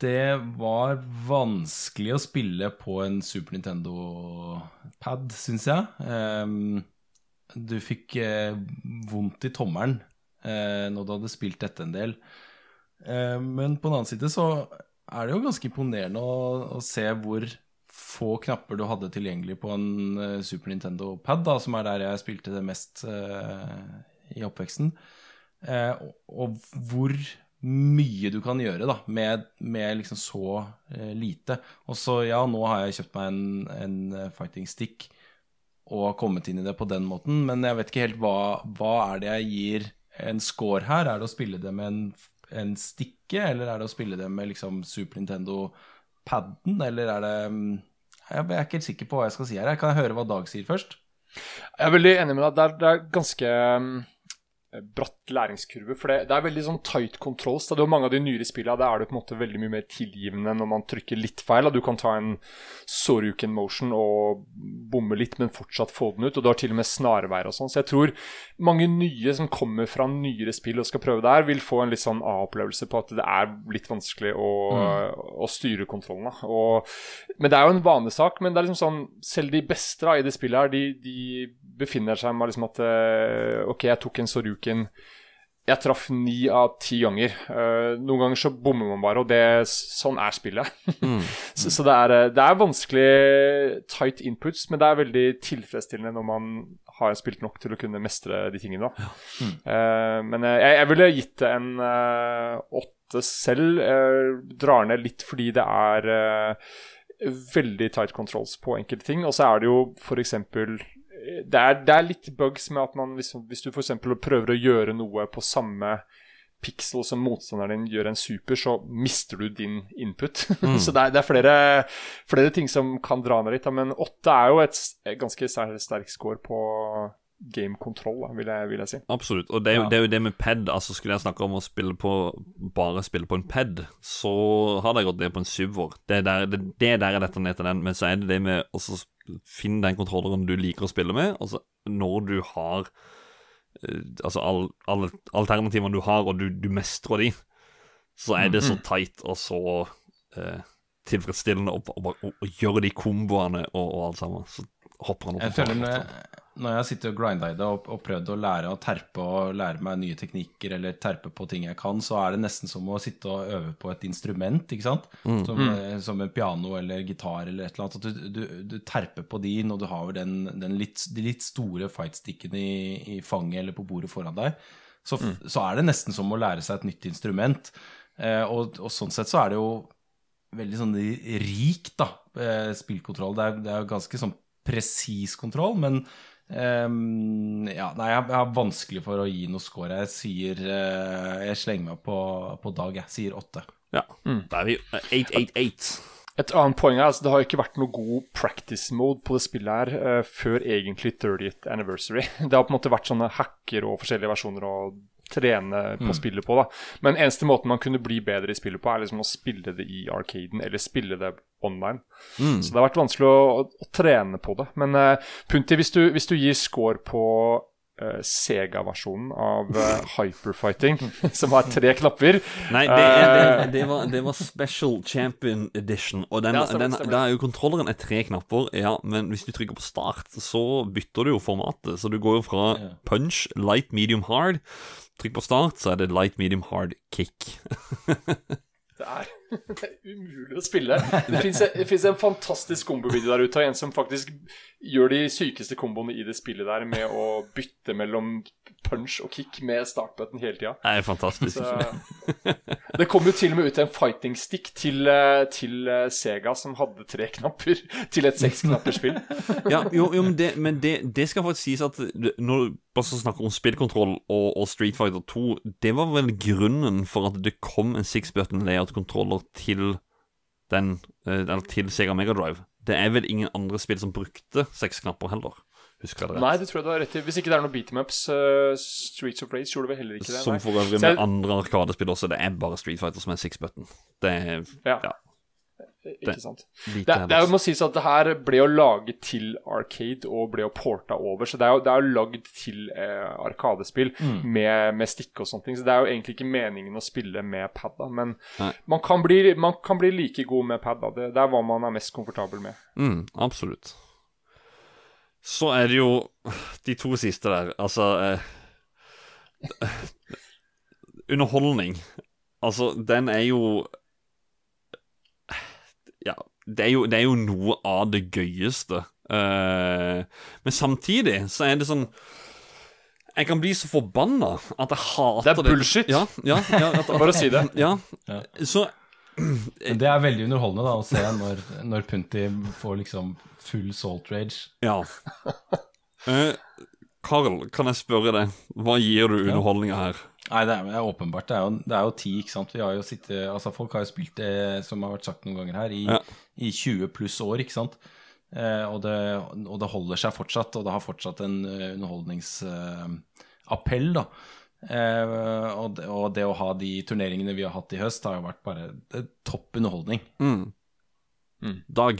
det var vanskelig å spille på en Super Nintendo-pad, syns jeg. Em, du fikk eh, vondt i tommelen eh, når du hadde spilt dette en del. Eh, men på den annen side så er det jo ganske imponerende å, å se hvor få knapper du hadde tilgjengelig på en eh, Super Nintendo-pad, da, som er der jeg spilte det mest eh, i oppveksten. Eh, og, hvor mye du kan gjøre da, med, med liksom så lite. Og så, ja, nå har jeg kjøpt meg en, en fighting stick og kommet inn i det på den måten, men jeg vet ikke helt hva, hva er det jeg gir en score her? Er det å spille det med en, en stikke, eller er det å spille det med liksom Super Nintendo-paden, eller er det mm, Jeg er ikke helt sikker på hva jeg skal si her. Kan jeg høre hva Dag sier først? Jeg er veldig enig med deg. Det er, det er ganske um, bratt læringskurve. For det, det er veldig sånn tight controls. Da. Det er mange av de nyere spillene der er du på en måte veldig mye mer tilgivende når man trykker litt feil. Da. Du kan ta en Soruken motion og bomme litt, men fortsatt få den ut. Og du har til og med snarveier og sånn. Så jeg tror mange nye som kommer fra nyere spill og skal prøve det her, vil få en litt sånn A-opplevelse på at det er litt vanskelig å, å styre kontrollen. Og, men det er jo en vanesak. Men det er liksom sånn, selv de beste da, i det spillet her, de, de befinner seg med liksom at eh, OK, jeg tok en Soruken. Jeg traff ni av ti ganger. Uh, noen ganger så bommer man bare, og det, sånn er spillet. så, så det, er, eh, det er vanskelig tight inputs, men det er veldig tilfredsstillende når man har spilt nok til å kunne mestre de tingene. da. Uh, men jeg, jeg ville gitt det en uh, åtte selv. Drar ned litt fordi det er veldig tight controls på enkelte ting. Og så er det jo f.eks. Det, er- det er litt bugs med at man liksom, hvis du f.eks. prøver å gjøre noe på samme pixel som motstanderen din gjør en super, så mister du din input. så det er, det er flere, flere ting som kan dra ned litt. Da. Men åtte er jo et, et ganske sterk score på game control, vil, jeg, vil jeg si. Absolutt. Og det er, jo, det er jo det med pad. Altså Skulle jeg snakke om å spille på bare spille på en pad, så hadde jeg gått ned på en syver. Det er der, det, det er der er dette ned til den. Men så er det det med å så finne den kontrolleren du liker å spille med. Altså når du har eh, Altså all- alle alternativene du har, og du, du mestrer de, så er det så tight og så eh, tilfredsstillende å, å, å, å gjøre de komboene og, og alt sammen. Så hopper han opp Jeg føler tar når jeg, sitter og grinda i det og, og prøvd å lære å terpe og lære meg nye teknikker eller terpe på ting jeg kan, så er det nesten som å sitte og øve på et instrument, ikke sant? Som, eh, som en piano eller gitar eller et eller annet. At du, du, du terper på de når du har den, den litt, de litt store fightstickene i, i fanget eller på bordet foran deg. Så, mm. så er det nesten som å lære seg et nytt instrument. Eh, og, og sånn sett så er det jo veldig sånn rik da, eh, spillkontroll. Det er, det er jo ganske sånn presis kontroll, men ehm, ja, nei, jeg, jeg har vanskelig for å gi noe score. Jeg sier uh, Jeg slenger meg på, på Dag, jeg sier åtte. Ja, da er vi eh, 888. Et annet poeng er altså det har ikke vært noe god practice mode på det spillet her uh, før egentlig 30th anniversary. Det har på en måte vært sånne hacker og forskjellige versjoner å trene på spillet på. da. Men eneste måten man kunne bli bedre i spillet på, er liksom å spille det i arcaden eller spille det online. Så det har vært vanskelig å, å, å trene på det. Men uh, Punti, hvis du, hvis du gir score på Sega-versjonen av uh, Hyperfighting, som har tre knapper Nei, det, er, det, Eh, det, var, det var Special Champion Edition. Og den, Ja, stemmer, den, stemmer. er jo kontrolleren er tre knapper, ja, men hvis du trykker på start, så bytter du jo formatet. Så du går jo fra punch, light, medium, hard. Trykk på start, så er det light, medium, hard, kick. Det er, Det er umulig å spille. Det fins en fantastisk kombovideo der ute av en som faktisk gjør de sykeste komboene i det spillet der med å bytte mellom punch og kick med startbutton hele tida. Det er fantastisk. Så, det kom jo til og med ut en fighting stick til, eh, til eh, Sega som hadde tre knapper til et seksknapperspill. ja, jo, jo, men, det, men det, det skal faktisk sies at når du bare snakker om spillkontroll og, og Street Fighter 2, det var vel grunnen for at det kom en six button layout-kontroller til den eh, Eller til Sega Mega Drive. Det er vel ingen andre spill som brukte seks knapper heller. Husker jeg det rett? Nei, det tror jeg du har rett i. Hvis ikke det er noen beatmaps, uh, Streets of Race gjorde vel heller ikke det. Som for øvrig med jeg- andre arkadespill også. Det er bare Street Fighter som er six button. Det er Ja. ja, Ikke sant. Det, det må sies at det her ble jo laget til Arcade og ble jo porta over. Så det er jo, det er jo lagd til eh, Arkadespill med, med stikke og sånne ting. Så det er jo egentlig ikke meningen å spille med pad, da. Men man kan, bli, man kan bli like god med pad. da Det, det er hva man er mest komfortabel med. Mm, absolutt. Så er det jo de to siste der. Altså eh, Underholdning. Altså, den er jo det er jo, det er jo noe av det gøyeste. Uh, men samtidig så er det sånn Jeg kan bli så forbanna at jeg hater Det Det er bullshit. Ja, ja, ja, at, at, Bare si det. Ja. Ja. Så Men det er veldig underholdende da å se når, når Punti får liksom full salt rage. Ja. Eh, Karl, kan jeg spørre deg, hva gir du underholdninga her? Nei, det er, det er åpenbart. Det er, jo, det er jo ti, ikke sant. Vi har jo sittet, altså Folk har jo spilt det, som har vært sagt noen ganger her, i, Ja. I 20 pluss år, ikke sant. Eh, og, det, og det holder seg fortsatt, og det har fortsatt en eh, underholdningsappell, da. Eh, og, det, og det å ha de turneringene vi har hatt i høst, har jo vært bare topp underholdning. Mm. Dag?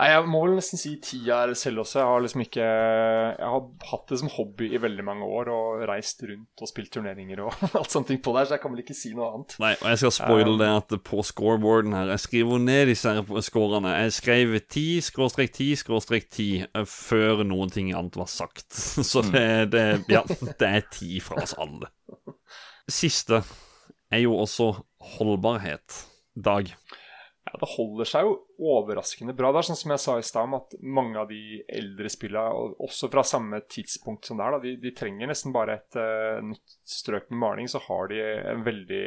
Nei, Jeg må vel nesten si tida er selv også. Jeg har liksom ikke Jeg har hatt det som hobby i veldig mange år og reist rundt og spilt turneringer og alt ting på der, så jeg kan vel ikke si noe annet. Nei, og jeg skal spoile det at på scoreboarden her Jeg skriver ned disse her scorene. Jeg skrev 10 skråstrek 10 skråstrek 10 eh, før noen ting annet var sagt. Så det, det Ja, det er 10 fra oss alle. Siste er jo også holdbarhet. Dag. Ja, Det holder seg jo overraskende bra. Det er sånn som jeg sa i stad, om at mange av de eldre spillene, også fra samme tidspunkt som det er, da, de, de trenger nesten bare et uh, nytt strøk med maling, så har de veldig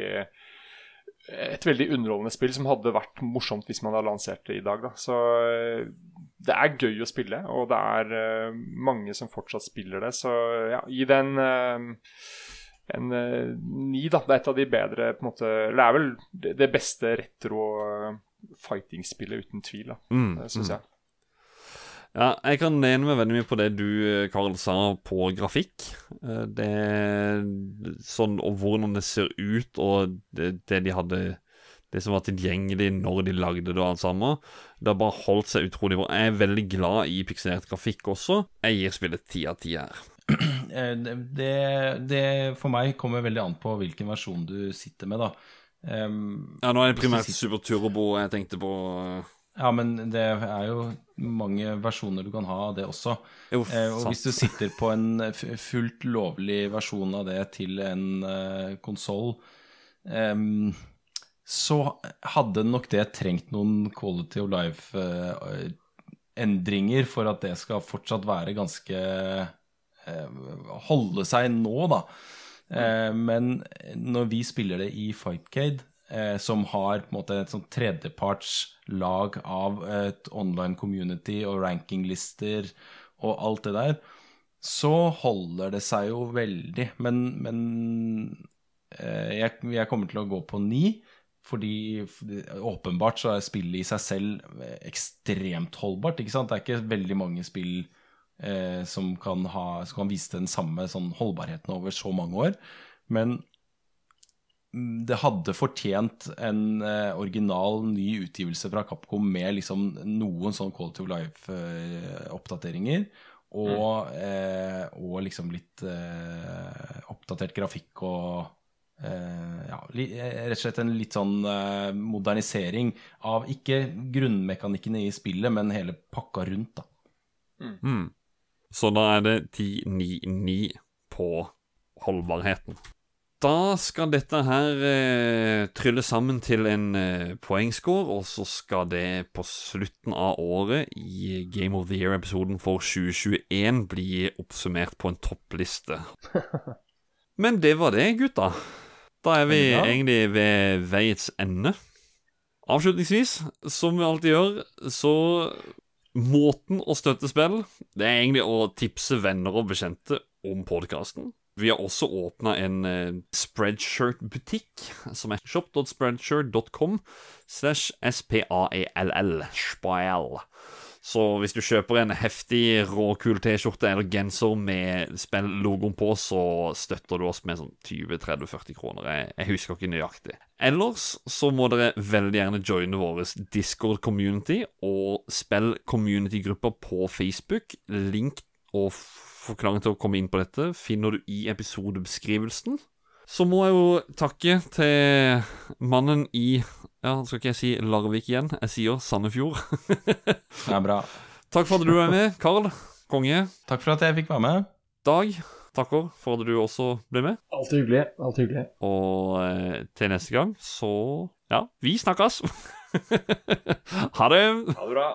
et veldig underholdende spill som hadde vært morsomt hvis man hadde lansert det i dag. Da. Så eh, det er gøy å spille, og det er uh, mange som fortsatt spiller det. Så ja, gi det en uh, en ni, da. Det er et av de bedre på en måte Det er vel det, beste retro fighting-spillet, uten tvil, da, Mm, Det syns mm. jeg. Ja, jeg kan lene meg veldig mye på det du, eh, Karl, sa på grafikk. Eh, Det Sånn og hvordan det ser ut, og det, det de hadde Det som var tilgjengelig når de lagde det og alt sammen. Det har bare holdt seg utrolig bra. Jeg er veldig glad i pikselert grafikk også. Jeg gir spillet ti av ti her. Eh, Det, det for meg kommer veldig an på hvilken versjon du sitter med, da. Um, Ja, nå er det primært Super Turbo jeg tenkte på. eh, Ja, men det er jo mange versjoner du kan ha av det også. Jo, Eh, og sant. hvis du sitter på en fullt lovlig versjon av det til en uh, konsoll, så hadde nok det trengt noen quality of life-endringer for at det skal fortsatt være ganske eh, Holde seg nå, da. Eh, men når vi spiller det i Fightcade, eh, som har på en måte et sånn tredjepartslag av et online community og rankinglister og alt det der, så holder det seg jo veldig. Men, men eh, jeg, jeg kommer til å gå på ni. Fordi åpenbart så er spillet i seg selv ekstremt holdbart. ikke sant? Det er ikke veldig mange spill eh, som, kan ha, som kan vise den samme sånn holdbarheten over så mange år. Men mm, det hadde fortjent en eh, original ny utgivelse fra Capcom med liksom noen sånn Quality of Life-oppdateringer. og, eh, og liksom litt eh, oppdatert grafikk og eh, ja, li, eh, rett og slett en litt sånn eh, modernisering av ikke grunnmekanikkene i spillet, men hele pakka rundt, da. Mm. Så da er det 10-9-9 på holdbarheten. Da skal dette her eh, trylle sammen til en eh, poengscore, og så skal det på slutten av året, i Game of the Year-episoden for 2021, bli oppsummert på en toppliste. Men det var det, gutta. Da er vi ja. egentlig ved veiets ende. Avslutningsvis, som vi alltid gjør, så Måten å støtte spill, det er egentlig å tipse venner og bekjente om podkasten. Vi har også åpna en eh, Spreadshirt-butikk, som er shop.spreadshirt.com slash spall. Spall. Så hvis du kjøper en heftig, råkul T-skjorte eller genser med spill-logoen på, så støtter du oss med sånn 20-30-40 kroner. Jeg, jeg husker ikke nøyaktig. Ellers så må dere veldig gjerne joine vår Discord-community og spill community-grupper på Facebook. Link og forklaring til å komme inn på dette finner du i episodebeskrivelsen. Så må jeg jo takke til mannen i Ja, skal ikke jeg si Larvik igjen, jeg sier Sandefjord. Det er bra. Takk for at du er med, Karl. Konge. Takk for at jeg fikk være med. Dag. Takker for at du også ble med. Alltid hyggelig. Alltid hyggelig. Og eh, til neste gang, så Ja, vi snakkes. ha det. Ha det bra.